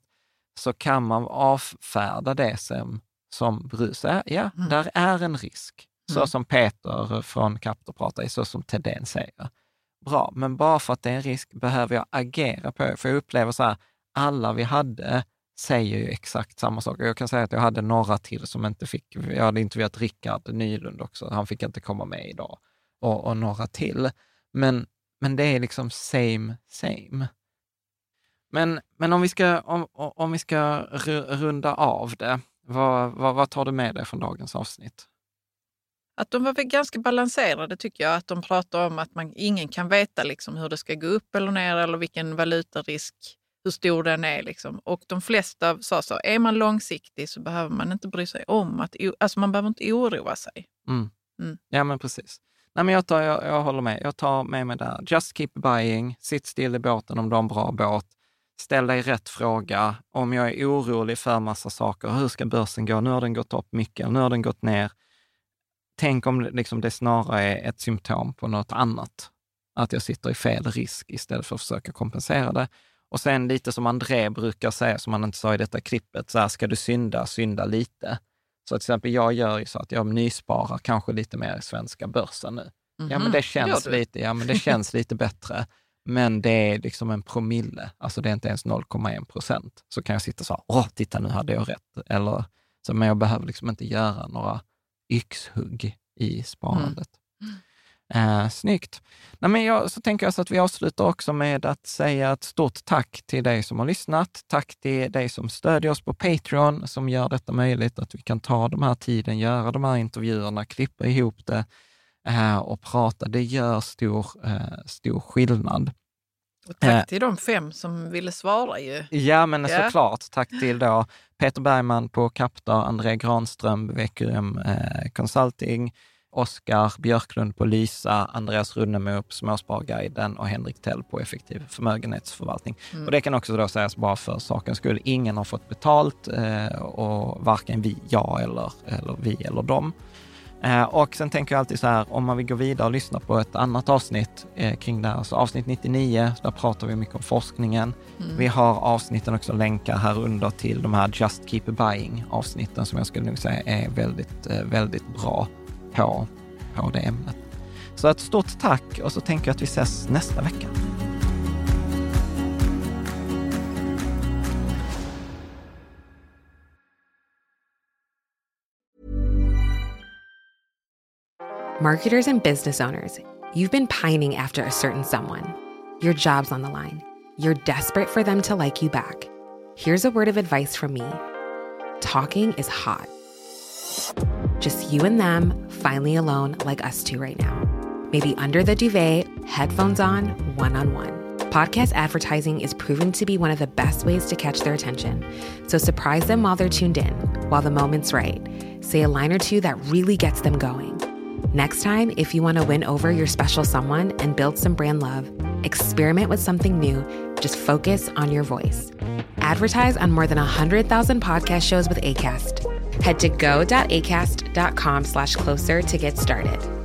så kan man avfärda det som, som brus. Ja, Mm. där är en risk. Så Mm. som Peter från Captor pratar, så som Thedéen säger. Bra, men bara för att det är en risk behöver jag agera på det. För jag upplever så här, alla vi hade säger ju exakt samma sak. Jag kan säga att jag hade några till som inte fick, jag hade intervjuat Rickard Nylund också, han fick inte komma med idag, och, och några till. Men, men det är liksom same, same. Men, men om vi ska, om, om vi ska runda av det, vad, vad, vad tar du med dig från dagens avsnitt? Att de var väl ganska balanserade tycker jag. Att de pratar om att man, ingen kan veta liksom hur det ska gå upp eller ner eller vilken valutarisk, hur stor den är. Liksom. Och de flesta sa så, är man långsiktig så behöver man inte bry sig om att, alltså man behöver inte oroa sig. Mm. Mm. Ja, men precis. Nej, men jag, tar, jag, jag håller med. Jag tar med mig där. Just keep buying. Sitt still i båten om du har en bra båt. Ställ dig rätt fråga. Om jag är orolig för massa saker, hur ska börsen gå? Nu har den gått upp mycket, nu har den gått ner. Tänk om det, liksom, det snarare är ett symptom på något annat. Att jag sitter i fel risk istället för att försöka kompensera det. Och sen lite som André brukar säga, som han inte sa i detta klippet, så här, ska du synda, synda lite. Så till exempel jag gör ju så att jag nysparar kanske lite mer i svenska börsen nu. Ja, men Mhm, det känns, du? lite, ja, men det känns lite bättre. Men det är liksom en promille, alltså det är inte ens 0,1 procent. Så kan jag sitta så här, åh, titta nu hade jag rätt. Eller, så, men jag behöver liksom inte göra några yxhugg i sparandet. Eh, snyggt. Nej, men jag, så tänker jag så att vi avslutar också med att säga ett stort tack till dig som har lyssnat. Tack till dig som stödjer oss på Patreon, som gör detta möjligt, att vi kan ta de här tiden, göra de här intervjuerna, klippa ihop det eh, och prata. Det gör stor, eh, stor skillnad. Och tack Eh, till de fem som ville svara ju. Ja, men Ja. såklart. Tack till då Peter Bergman på Captar, André Granström, VQM eh, Consulting, Oskar Björklund på Lysa, Andreas Runnemo på Småsparguiden och Henrik Tell på Effektiv förmögenhetsförvaltning. Mm. Och det kan också då sägas bara för sakens skull, ingen har fått betalt eh, och varken vi, jag eller, eller vi eller dem. Eh, och sen tänker jag alltid så här, om man vill gå vidare och lyssna på ett annat avsnitt eh, kring det här, så avsnitt 99, där pratar vi mycket om forskningen. Mm. Vi har avsnitten också länkar här under till de här Just Keep Buying avsnitten som jag skulle nog säga är väldigt, eh, väldigt bra på, på det ämnet. Så ett stort tack och så tänker jag att vi ses nästa vecka. Marketers and business owners, you've been pining after a certain someone. Your job's on the line. You're desperate for them to like you back. Here's a word of advice from me talking is hot. Just you and them, finally alone, like us two right now. Maybe under the duvet, headphones on, one on one. Podcast advertising is proven to be one of the best ways to catch their attention. So surprise them while they're tuned in, while the moment's right. Say a line or two that really gets them going. Next time, if you want to win over your special someone and build some brand love, experiment with something new. Just focus on your voice. Advertise on more than 100,000 podcast shows with ACAST. Head to go.acast.com slash closer to get started.